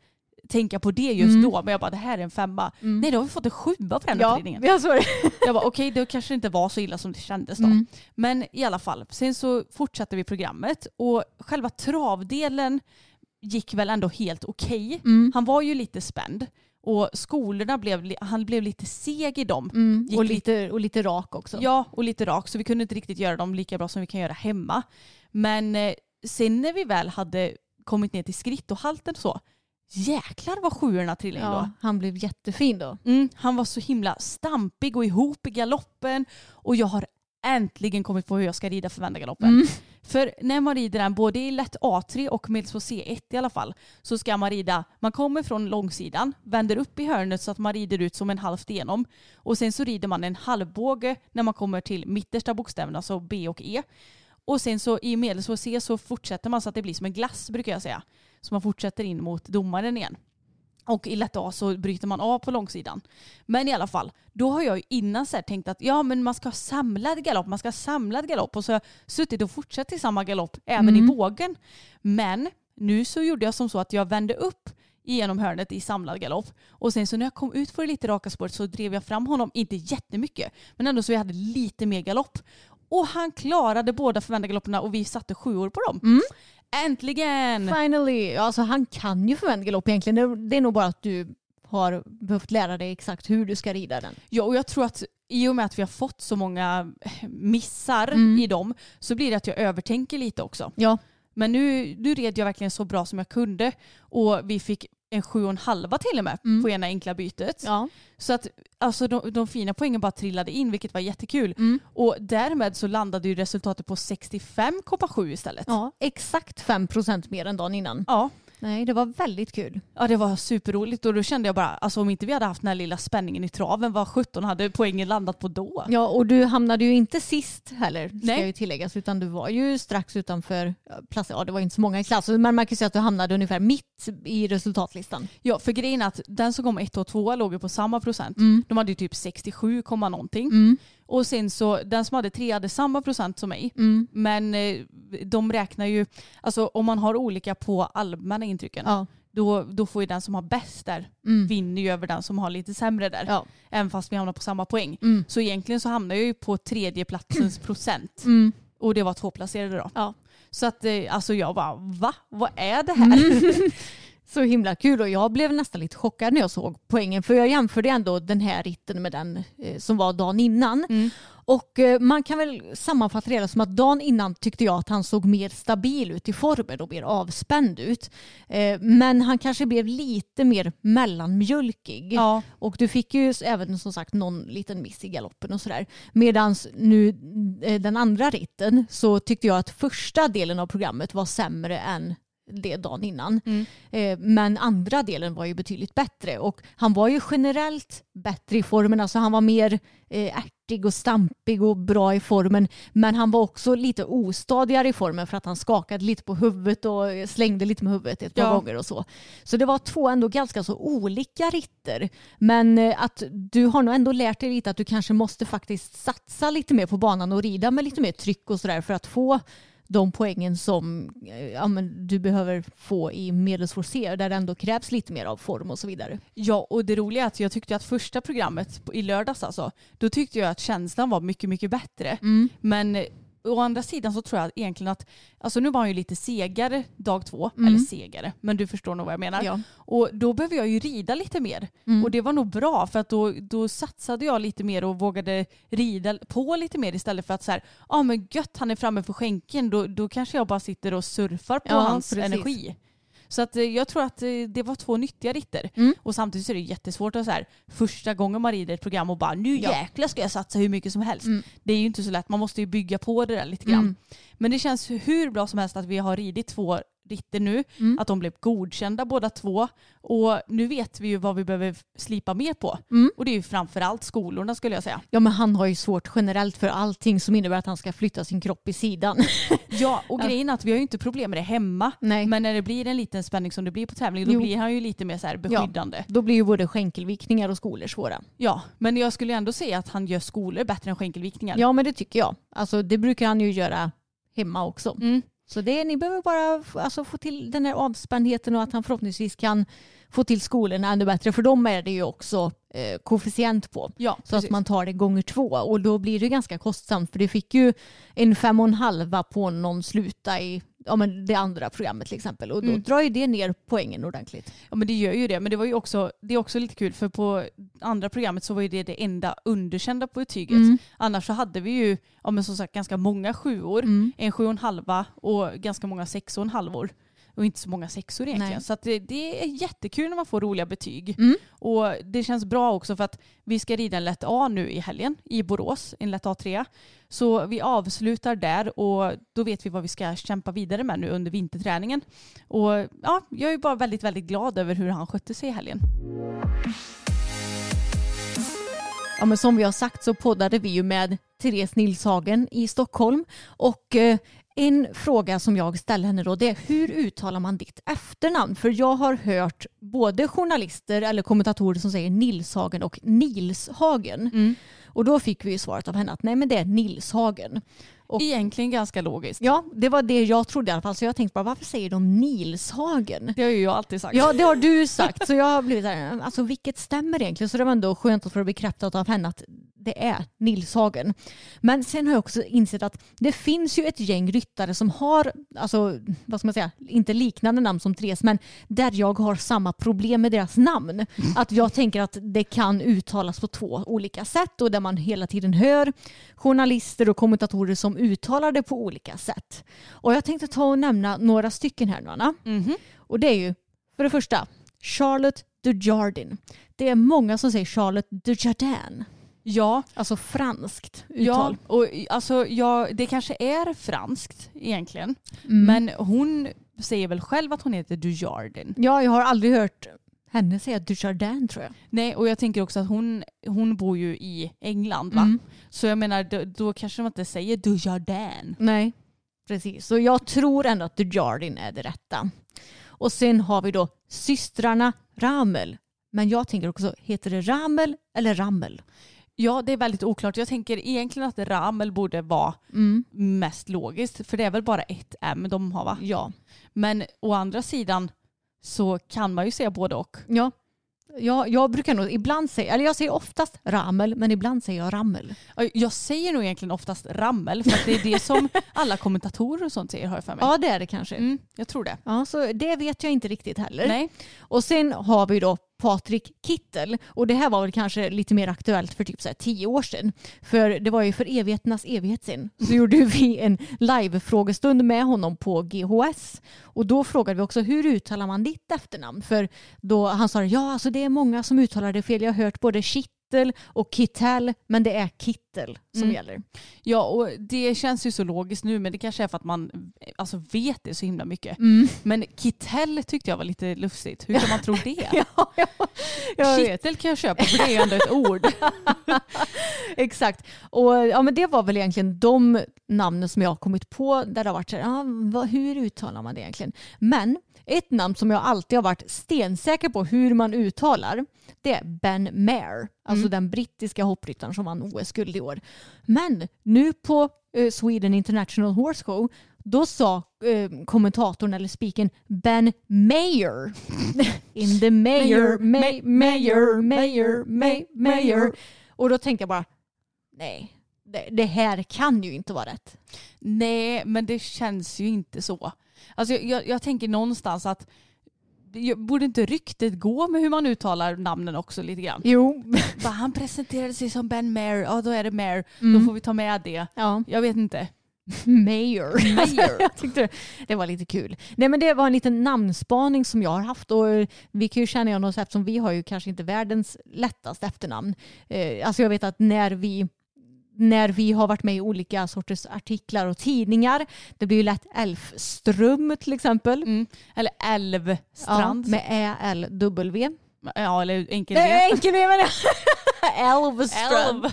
tänka på det just Mm. då men jag bara det här är en femma. Nej då har vi fått en sjua på den Ja, uppridningen. jag såg det. Jag bara okej det kanske inte var så illa som det kändes då. Mm. Men i alla fall, sen så fortsatte vi programmet och själva travdelen gick väl ändå helt okej. Mm. Han var ju lite spänd och skolorna blev, han blev lite seg i dem. Mm. Och, lite- och lite rak också. Ja, och lite rak så vi kunde inte riktigt göra dem lika bra som vi kan göra hemma. Men eh, sen när vi väl hade kommit ner till skritt och halten så, jäklar vad sjuorna trillade in då. Ja, han blev jättefin då. Mm, han var så himla stampig och ihop i galoppen och jag har äntligen kommit på hur jag ska rida förvändargaloppen. Mm. För när man rider den både i lätt A3 och medels på C1 i alla fall så ska man rida, man kommer från långsidan, vänder upp i hörnet så att man rider ut som en halvt igenom och sen så rider man en halvbåge när man kommer till mittersta bokstäverna, alltså B och E. Och sen så i medels på C så fortsätter man så att det blir som en glass brukar jag säga. Så man fortsätter in mot domaren igen. Och i lätt A så bryter man av på långsidan. Men i alla fall, då har jag ju innan så tänkt att ja men man ska ha samlad galopp, man ska ha samlad galopp och så har jag suttit och fortsatt i samma galopp även i bågen. Men nu så gjorde jag som så att jag vände upp genom hörnet i samlad galopp och sen så när jag kom ut på det lite raka spåret så drev jag fram honom, inte jättemycket, men ändå så jag hade lite mer galopp. Och han klarade båda förvändargalopperna och vi satte sjuor på dem. Äntligen! Finally. Alltså, han kan ju förvänta galopp egentligen. Det är nog bara att du har behövt lära dig exakt hur du ska rida den. Ja, och jag tror att i och med att vi har fått så många missar Mm. i dem så blir det att jag övertänker lite också. Ja. Men nu, nu red jag verkligen så bra som jag kunde och vi fick en sju och en halva till och med Mm. på ena enkla bytet. Ja. Så att alltså, de, de fina poängen bara trillade in vilket var jättekul. Mm. Och därmed så landade ju resultatet på 65,7 istället. ja. Exakt 5% mer än dagen innan. Ja. Nej, det var väldigt kul. Ja det var superroligt och då kände jag bara, alltså om inte vi hade haft den här lilla spänningen i traven, vad 17 hade poängen landat på då? Ja, och du hamnade ju inte sist heller, ska Nej. ju tilläggas, utan du var ju strax utanför ja, platser. Ja, det var inte så många i klassen, men man kan ju säga att du hamnade ungefär mitt i resultatlistan. Ja, för grejen är att den som kom ett och tvåa låg ju på samma procent. Mm. De hade ju typ 67, komma någonting. Mm. Och sen så den som hade tre hade samma procent som mig. Mm. Men eh, de räknar ju, alltså om man har olika på allmänna intrycken, Ja. då, då får ju den som har bäst där Mm. vinner ju över den som har lite sämre där. Ja. Även fast vi hamnar på samma poäng. Mm. Så egentligen så hamnar jag ju på tredje platsens procent. Mm. Och det var tvåplacerade då. Ja. Så att eh, alltså jag bara, va? Vad är det här? Så himla kul och jag blev nästan lite chockad när jag såg poängen för jag jämförde ändå den här ritten med den eh, som var dagen innan. Mm. Och eh, man kan väl sammanfatta det som att dagen innan tyckte jag att han såg mer stabil ut i formen och mer avspänd ut. Eh, men han kanske blev lite mer mellanmjölkig. Ja. Och du fick ju även som sagt någon liten miss i galoppen och sådär. Medan nu den andra ritten så tyckte jag att första delen av programmet var sämre än det dagen innan. Mm. Eh, Men andra delen var ju betydligt bättre och han var ju generellt bättre i formen. Alltså han var mer eh, ärtig och stampig och bra i formen. Men han var också lite ostadigare i formen för att han skakade lite på huvudet och slängde lite med huvudet ett par Ja. gånger och så. Så det var två ändå ganska så olika ritter. Men eh, att du har nog ändå lärt dig lite att du kanske måste faktiskt satsa lite mer på banan och rida med lite mer tryck och sådär för att få de poängen som eh, ja, men du behöver få i medelsvår C där det ändå krävs lite mer av form och så vidare. Ja, och det roliga är att jag tyckte att första programmet i lördags alltså, då tyckte jag att känslan var mycket, mycket bättre. Men eh, å andra sidan så tror jag egentligen att, alltså nu var han ju lite segare dag två, Mm. eller segare, men du förstår nog vad jag menar. Ja. Och då behöver jag ju rida lite mer. Mm. Och det var nog bra för att då, då satsade jag lite mer och vågade rida på lite mer istället för att så här, ja ah, men gött han är framme för skänken, då, då kanske jag bara sitter och surfar på Ja, hans precis. energi. Så att, eh, jag tror att eh, det var två nyttiga ritter. Mm. Och samtidigt så är det jättesvårt att så här, första gången man rider ett program och bara nu Ja. jäklar ska jag satsa hur mycket som helst. Mm. Det är ju inte så lätt, man måste ju bygga på det där lite grann. Mm. Men det känns hur bra som helst att vi har ridit två ritter nu, Mm. att de blev godkända båda två. Och nu vet vi ju vad vi behöver slipa mer på. Mm. Och det är ju framförallt skolorna skulle jag säga. Ja men han har ju svårt generellt för allting som innebär att han ska flytta sin kropp i sidan. Ja, och grejen är att vi har ju inte problem med det hemma. Nej. Men när det blir en liten spänning som det blir på tävling, då Jo. blir han ju lite mer så här beskyddande. Då blir ju både skänkelvikningar och skolor svåra. Ja, men jag skulle ändå säga att han gör skolor bättre än skänkelvikningar. Ja men det tycker jag. Alltså det brukar han ju göra hemma också. Mm. Så det, ni behöver bara alltså, få till den här avspändheten och att han förhoppningsvis kan få till skolorna ännu bättre. För dem är det ju också eh, koefficient på. Ja, Så precis. att man tar det gånger två och då blir det ganska kostsamt för det fick ju en fem och en halva på någon sluta i ja, men det andra programmet till exempel och då Mm. drar ju det ner poängen ordentligt. Ja men det gör ju det. Men det var ju också, det är också lite kul för på andra programmet så var ju det det enda underkända på betyget. Mm. Annars så hade vi ju, ja men som sagt ganska många sjuor, Mm. en sju och en halva och ganska många sex och en halvor. Och inte så många sexor egentligen. Nej. Så det, det är jättekul när man får roliga betyg. Mm. Och det känns bra också för att vi ska rida en lätt A nu i helgen i Borås, en lätt A3. Så vi avslutar där och då vet vi vad vi ska kämpa vidare med nu under vinterträningen. Och ja, jag är bara väldigt, väldigt glad över hur han skötte sig i helgen. Ja, men som vi har sagt så poddade vi ju med Therese Nilshagen i Stockholm och eh, en fråga som jag ställer henne då det är hur uttalar man ditt efternamn? För jag har hört både journalister eller kommentatorer som säger Nilshagen och Nilshagen. Och då fick vi ju svaret av henne att nej men det är Nilshagen. Och- Egentligen ganska logiskt. Ja, det var det jag trodde i alla fall. Så jag tänkte bara varför säger de Nilshagen? Det har ju jag alltid sagt. Ja, det har du sagt. Så jag har blivit så här, alltså vilket stämmer egentligen? Så det var ändå skönt att få det bekräftat av henne att det är Nilshagen. Men sen har jag också insett att det finns ju ett gäng ryttare som har, alltså vad ska man säga, inte liknande namn som Therese, men där jag har samma problem med deras namn. Att jag tänker att det kan uttalas på två olika sätt och där man hela tiden hör journalister och kommentatorer som uttalar det på olika sätt. Och jag tänkte ta och nämna några stycken här nu Anna. Mhm. Och det är ju för det första Charlotte Dujardin. Det är många som säger Charlotte Dujardin. Ja, Alltså franskt ja uttal. och alltså, ja, det kanske är franskt egentligen. Mm. Men hon säger väl själv att hon heter Dujardin. Ja, jag har aldrig hört henne säga Dujardin tror jag. Nej, och jag tänker också att hon, hon bor ju i England va? Mm. Så jag menar, då, då kanske man inte säger Dujardin. Nej, precis. Så jag tror ändå att Dujardin är det rätta. Och sen har vi då systrarna Ramel. Men jag tänker också, heter det Ramel eller Rammel? Ja, det är väldigt oklart. Jag tänker egentligen att Ramel borde vara Mm. mest logiskt. För det är väl bara ett M de har va? Ja. Men å andra sidan så kan man ju säga både och. Ja. Ja, jag brukar nog ibland säga, eller jag säger oftast Ramel, men ibland säger jag Rammel. Ja, Jag säger nog egentligen oftast Rammel för att det är det som alla kommentatorer och sånt säger har jag för mig. Ja, det är det kanske. Mm, jag tror det. Ja, så det vet jag inte riktigt heller. Nej. Och sen har vi då Patrik Kittel. Och det här var väl kanske lite mer aktuellt för typ så här tio år sedan. För det var ju för evigheternas evighet sedan. Så gjorde vi en live-frågestund med honom på GHS. Och då frågade vi också hur uttalar man ditt efternamn? För då han sa ja alltså det är många som uttalar det fel. Jag har hört både Kittel och Kittel men det är Kittel som Mm. gäller. Ja, och det känns ju så logiskt nu men det kanske är för att man alltså, vet det så himla mycket. Mm. Men Kittel tyckte jag var lite lustigt. Hur kan man tro det? Ja, ja, jag. Kittel kan jag köpa för det är ändå ett ord. Exakt. Och ja, men det var väl egentligen de namnen som jag har kommit på där det har varit så här, ja, vad, hur uttalar man det egentligen? Men ett namn som jag alltid har varit stensäker på hur man uttalar det är Ben Maher, alltså den brittiska hoppryttaren som vann OS-guld i år. Men nu på eh, Sweden International Horse Show då sa eh, kommentatorn eller speakern Ben Mayer. In the mayor, may, mayor, mayor, may, mayor. Och då tänkte jag bara, nej, det, det här kan ju inte vara rätt. Nej, men det känns ju inte så. Alltså jag, jag, jag tänker någonstans att borde inte ryktet gå med hur man uttalar namnen också lite grann? Jo. Bara, han presenterade sig som Ben Mayer, ja då är det Mayer, Mm. då får vi ta med det. Ja. Jag vet inte. Mayor. Mayor. jag tyckte det var lite kul. Nej men det var en liten namnspaning som jag har haft och eh, vi kan ju känna igen oss eftersom vi har ju kanske inte världens lättaste efternamn. Eh, alltså jag vet att när vi när vi har varit med i olika sorters artiklar och tidningar. Det blir ju lätt Elfström till exempel. Mm. Eller Ja, Älvstrand. med Ä-L-W. Ja, eller enkel Nej, enkel V menar jag. Elvström.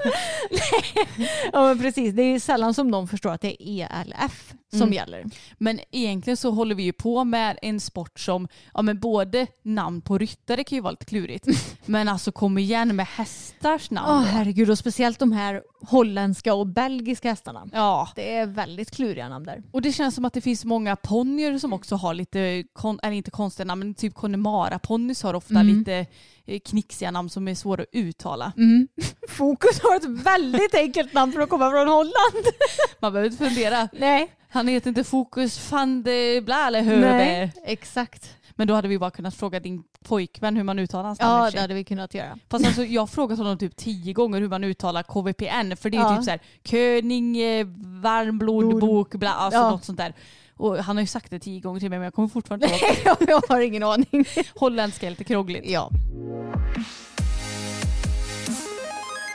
Ja men precis, det är sällan som någon förstår att det är ELF som Mm. gäller. Men egentligen så håller vi ju på med en sport som, ja men både namn på ryttare kan ju vara lite klurigt. men alltså kom igen med hästars namn. Åh då. herregud, och speciellt de här holländska och belgiska hästarna. Ja, Det är väldigt kluriga namn där. och det känns som att det finns många ponnyer som också har lite, kon, eller inte konstiga namn, men typ Connemara-ponnys har ofta Mm. lite knixiga namn som är svåra att uttala. Fokus har ett väldigt enkelt namn för att komma från Holland. Man behöver inte fundera. Nej. Han heter inte Fokus van de bla eller Höbe. Nej, exakt. Men då hade vi bara kunnat fråga din pojkvän hur man uttalar hans namn. Ja, det hade vi kunnat göra. Fast alltså, jag har frågat honom typ tio gånger hur man uttalar KVPN. För det är Ja. typ så här König, eh, varmblodbok, bla, alltså Ja. något sånt där. Och han har ju sagt det tio gånger till mig men jag kommer fortfarande inte ihåg. jag har ingen aning. Holländska är lite krångligt. Ja.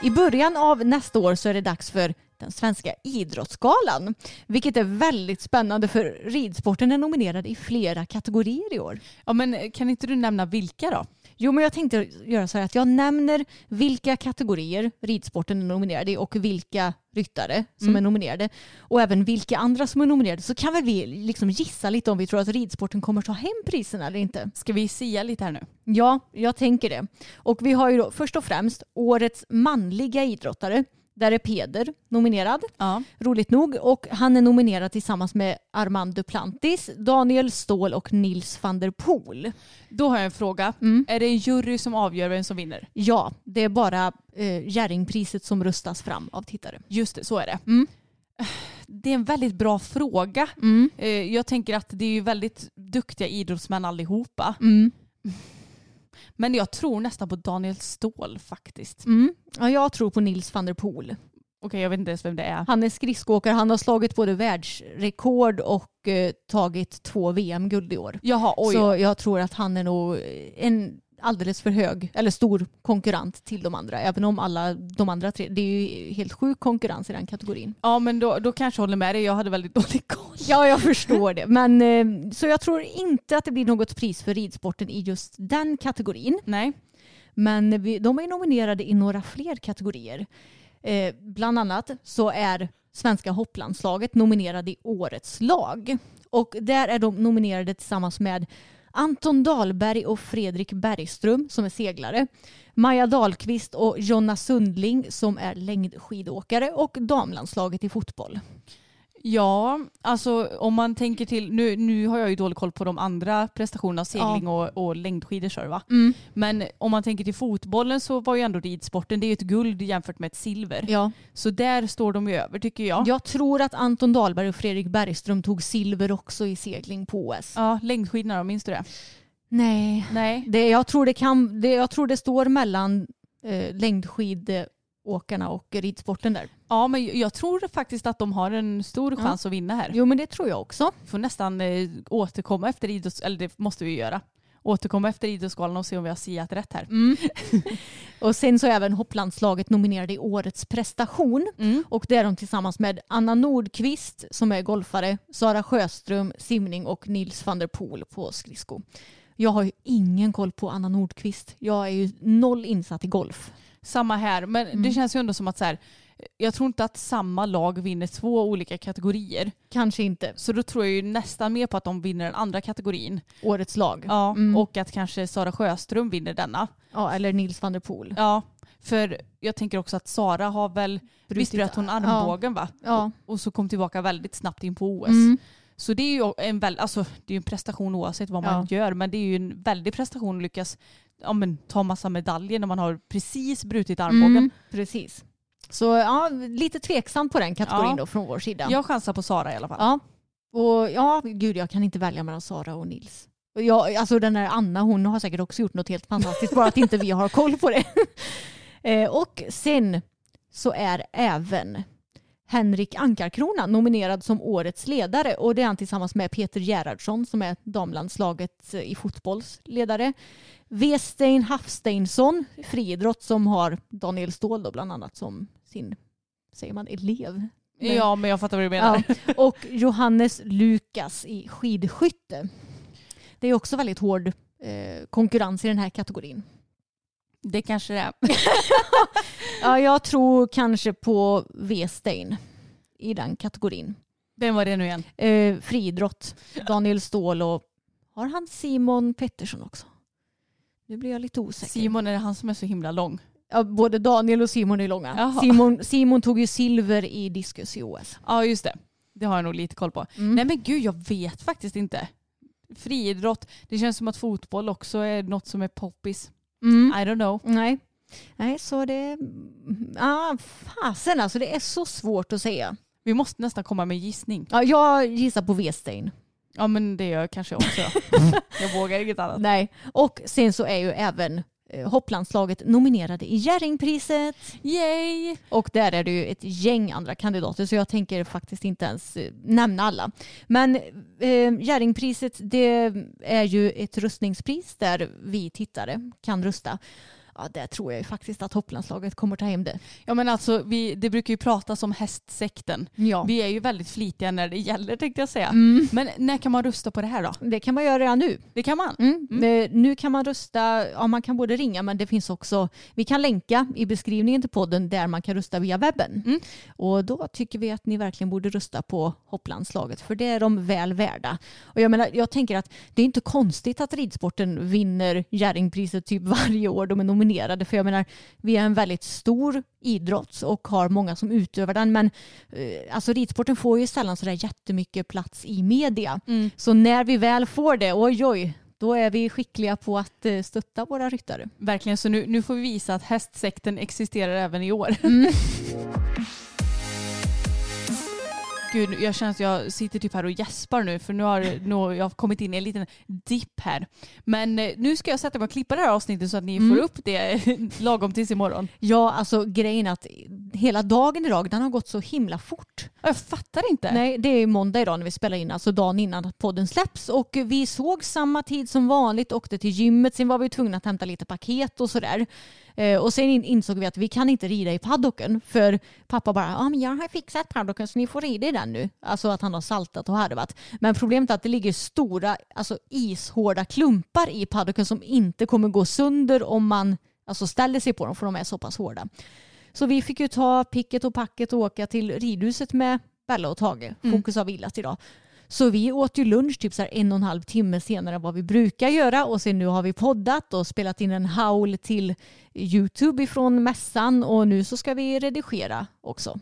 I början av nästa år så är det dags för den svenska idrottsgalan. Vilket är väldigt spännande för ridsporten är nominerad i flera kategorier i år. Ja men kan inte du nämna vilka då? Jo, men jag tänkte göra så här att jag nämner vilka kategorier ridsporten är nominerad i och vilka ryttare som är nominerade och även vilka andra som är nominerade så kan väl vi liksom gissa lite om vi tror att ridsporten kommer ta hem priserna eller inte. Ska vi sia lite här nu? Ja, jag tänker det. Och vi har ju då först och främst årets manliga idrottare. Där är Peder nominerad, Ja. roligt nog. Och han är nominerad tillsammans med Armand Duplantis, Daniel Ståhl och Nils van der Poel. Då har jag en fråga. Mm. Är det en jury som avgör vem som vinner? Ja, det är bara eh, Jerringpriset som röstas fram av tittare. Just det, så är det. Mm. Det är en väldigt bra fråga. Mm. Eh, Jag tänker att det är väldigt duktiga idrottsmän allihopa. Mm. Men jag tror nästan på Daniel Ståhl faktiskt. Mm. Ja, jag tror på Nils van der Poel. Okej, jag vet inte ens vem det är. Han är skridskoåkare, han har slagit både världsrekord och eh, tagit två VM-guld i år. Jaha, oj. Så jag tror att han är nog en alldeles för hög, eller stor konkurrent till de andra. Även om alla de andra tre, det är ju helt sjuk konkurrens i den kategorin. Ja, men då, då kanske jag håller med dig. Jag hade väldigt dålig koll. Ja, jag förstår det. Men, eh, så jag tror inte att det blir något pris för ridsporten i just den kategorin. Nej. Men vi, de är nominerade i några fler kategorier. Eh, bland annat så är svenska hopplandslaget nominerade i Årets lag. Och där är de nominerade tillsammans med Anton Dahlberg och Fredrik Bergström som är seglare. Maja Dahlqvist och Jonna Sundling som är längdskidåkare och damlandslaget i fotboll. Ja, alltså om man tänker till, nu, nu har jag ju dålig koll på de andra prestationerna, segling och, och längdskidor kör va? Men om man tänker till fotbollen så var ju ändå ridsporten, det är ju ett guld jämfört med ett silver. Ja. Så där står de ju över tycker jag. Jag tror att Anton Dahlberg och Fredrik Bergström tog silver också i segling på OS. Ja, längdskidorna då, minns du det? Nej, Nej. Det, jag, tror det kan, det, jag tror det står mellan eh, längdskidåkarna och ridsporten där. Ja, men jag tror faktiskt att de har en stor chans att vinna här. Jo men det tror jag också. Vi får nästan eh, återkomma efter idrotts... Eller det måste vi göra. Återkomma efter Idrottsgalan och se om vi har siat rätt här. Och sen så är även hopplandslaget nominerade i årets prestation. Mm. Och det är de tillsammans med Anna Nordqvist som är golfare, Sara Sjöström simning och Nils van der Poel på skridsko. Jag har ju ingen koll på Anna Nordqvist. Jag är ju noll insatt i golf. Samma här, men Mm. det känns ju ändå som att så här, jag tror inte att samma lag vinner två olika kategorier. Kanske inte Så då tror jag ju nästan mer på att de vinner den andra kategorin. årets lag. Ja, Mm. Och att kanske Sara Sjöström vinner denna. Ja, eller Nils van der Poel. Ja, för jag tänker också att Sara har väl, visst bröt hon armbågen va? Ja. Och, och så kom tillbaka väldigt snabbt in på OS. Mm. Så det är ju en, väl, alltså, det är en prestation oavsett vad man gör, men det är ju en väldig prestation att lyckas ja, men, ta massa medaljer när man har precis brutit armbågen. Mm, precis. Så ja, lite tveksam på den kategorin Ja. då från vår sida. Jag chansar på Sara i alla fall. Ja. Och ja, gud jag kan inte välja mellan Sara och Nils. Och Jag, alltså den där Anna hon har säkert också gjort något helt fantastiskt bara att inte vi har koll på det. Eh, och sen så är även Henrik Ankarkrona nominerad som årets ledare och det är han tillsammans med Peter Gerhardsson som är damlandslaget i fotbolls ledare. Westein Hafsteinsson, friidrott som har Daniel Ståhl då bland annat som sin, säger man elev? Nej. Ja, men jag fattar vad du menar. Ja, och Johannes Lukas i skidskytte. Det är också väldigt hård eh, konkurrens i den här kategorin. Det kanske det är. Ja, jag tror kanske på Westein i den kategorin. Vem var det nu igen? Eh, friidrott, Daniel Ståhl och har han Simon Pettersson också? Nu blir jag lite osäker. Simon, är det han som är så himla lång? Ja, både Daniel och Simon är långa. Jaha. Simon, Simon tog ju silver i diskus i OS. Ja, just det. Det har jag nog lite koll på. Mm. Nej men gud, jag vet faktiskt inte. Friidrott, det känns som att fotboll också är något som är poppis. Mm. I don't know. Nej. Nej, så det... Ah, fasen alltså, det är så svårt att säga. Vi måste nästan komma med gissning. Ja, jag gissar på Westein. Ja men det gör jag kanske också. jag vågar inget annat. Nej. Och sen så är ju även eh, hopplandslaget nominerade i Jerringpriset. Yay! Och där är det ju ett gäng andra kandidater så jag tänker faktiskt inte ens eh, nämna alla. Men eh, Jerringpriset det är ju ett röstningspris där vi tittare kan rösta. Ja, där tror jag ju faktiskt att hopplandslaget kommer ta hem det. Ja men alltså, vi, det brukar ju pratas om hästsekten. Ja. Vi är ju väldigt flitiga när det gäller tänkte jag säga. Mm. Men när kan man rösta på det här då? Det kan man göra redan nu. Det kan man? Mm. Eh, Nu kan man rösta, ja man kan både ringa men det finns också, vi kan länka i beskrivningen till podden där man kan rösta via webben. Mm. Och då tycker vi att ni verkligen borde rösta på hopplandslaget för det är de väl värda. Och jag menar, jag tänker att det är inte konstigt att ridsporten vinner Jerringpriset typ varje år de är nominerade för jag menar, vi är en väldigt stor idrott och har många som utövar den men eh, alltså ridsporten får ju sällan sådär jättemycket plats i media. Mm. Så när vi väl får det, oj oj, då är vi skickliga på att eh, stötta våra ryttare. Verkligen, så nu, nu får vi visa att hästsekten existerar även i år. Gud, jag känner att jag sitter typ här och gäspar nu för nu har nu, jag har kommit in i en liten dipp här. Men eh, nu ska jag sätta mig och klippa det här avsnittet så att ni får upp det lagom tills imorgon. Ja, alltså grejen att hela dagen idag, den har gått så himla fort. Jag fattar inte. Nej, det är måndag idag när vi spelar in, alltså dagen innan podden släpps. Och vi såg samma tid som vanligt, åkte till gymmet, sen var vi tvungna att hämta lite paket och sådär. Eh, och sen in- insåg vi att vi kan inte rida i paddocken för pappa bara, ja men jag har fixat paddocken så ni får rida i den nu. Alltså att han har saltat och harvat. Men problemet är att det ligger stora, alltså ishårda klumpar i paddocken som inte kommer gå sönder om man alltså ställer sig på dem för de är så pass hårda. Så vi fick ju ta picket och packet och åka till ridhuset med Bella och Tage. Fokus har vilat idag. Så vi åt ju lunch typ så här en och en halv timme senare än vad vi brukar göra och sen nu har vi poddat och spelat in en haul till Youtube ifrån mässan och nu så ska vi redigera också.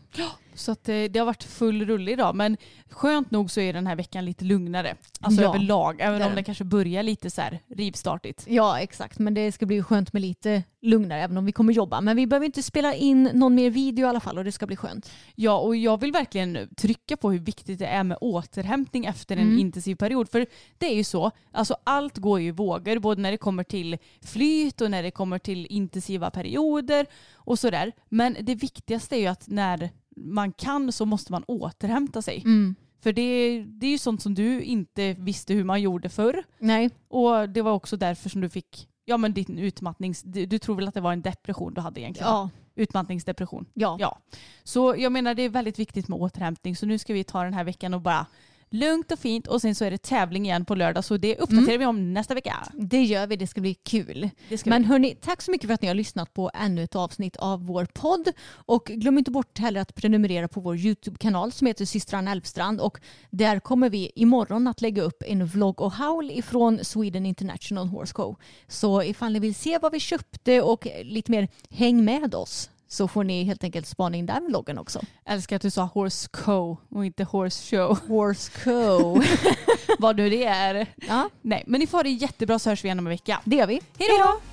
Så att, eh, det har varit full rulle idag men skönt nog så är den här veckan lite lugnare. Alltså Ja, överlag, även om det den. kanske börjar lite så här rivstartigt. Ja exakt men det ska bli skönt med lite lugnare även om vi kommer jobba. Men vi behöver inte spela in någon mer video i alla fall och det ska bli skönt. Ja, och jag vill verkligen trycka på hur viktigt det är med återhämtning efter en Mm. intensiv period. För det är ju så, alltså allt går ju i vågor, både när det kommer till flyt och när det kommer till intensiva perioder och sådär. Men det viktigaste är ju att när man kan så måste man återhämta sig. Mm. För det, det är ju sånt som du inte visste hur man gjorde förr. Nej, Och det var också därför som du fick Ja men din utmattnings... Du, du tror väl att det var en depression du hade egentligen? ja, Utmattningsdepression. ja. Ja. Så jag menar det är väldigt viktigt med återhämtning så nu ska vi ta den här veckan och bara lugnt och fint och sen så är det tävling igen på lördag så det uppdaterar vi om nästa vecka. Det gör vi, det ska bli kul. Ska Men vi. hörni, tack så mycket för att ni har lyssnat på ännu ett avsnitt av vår podd. Och glöm inte bort heller att prenumerera på vår YouTube-kanal som heter systrarna Elfstrand. Och där kommer vi imorgon att lägga upp en vlogg och haul ifrån Sweden International Horse Co. Så ifall ni vill se vad vi köpte och lite mer häng med oss så får ni helt enkelt spana in den vloggen också. Älskar att du sa horse co och inte horse show. Horse Co. Vad nu det är. ja, Nej men ni får ha det jättebra så hörs vi igen om en vecka. det gör vi. Hej då!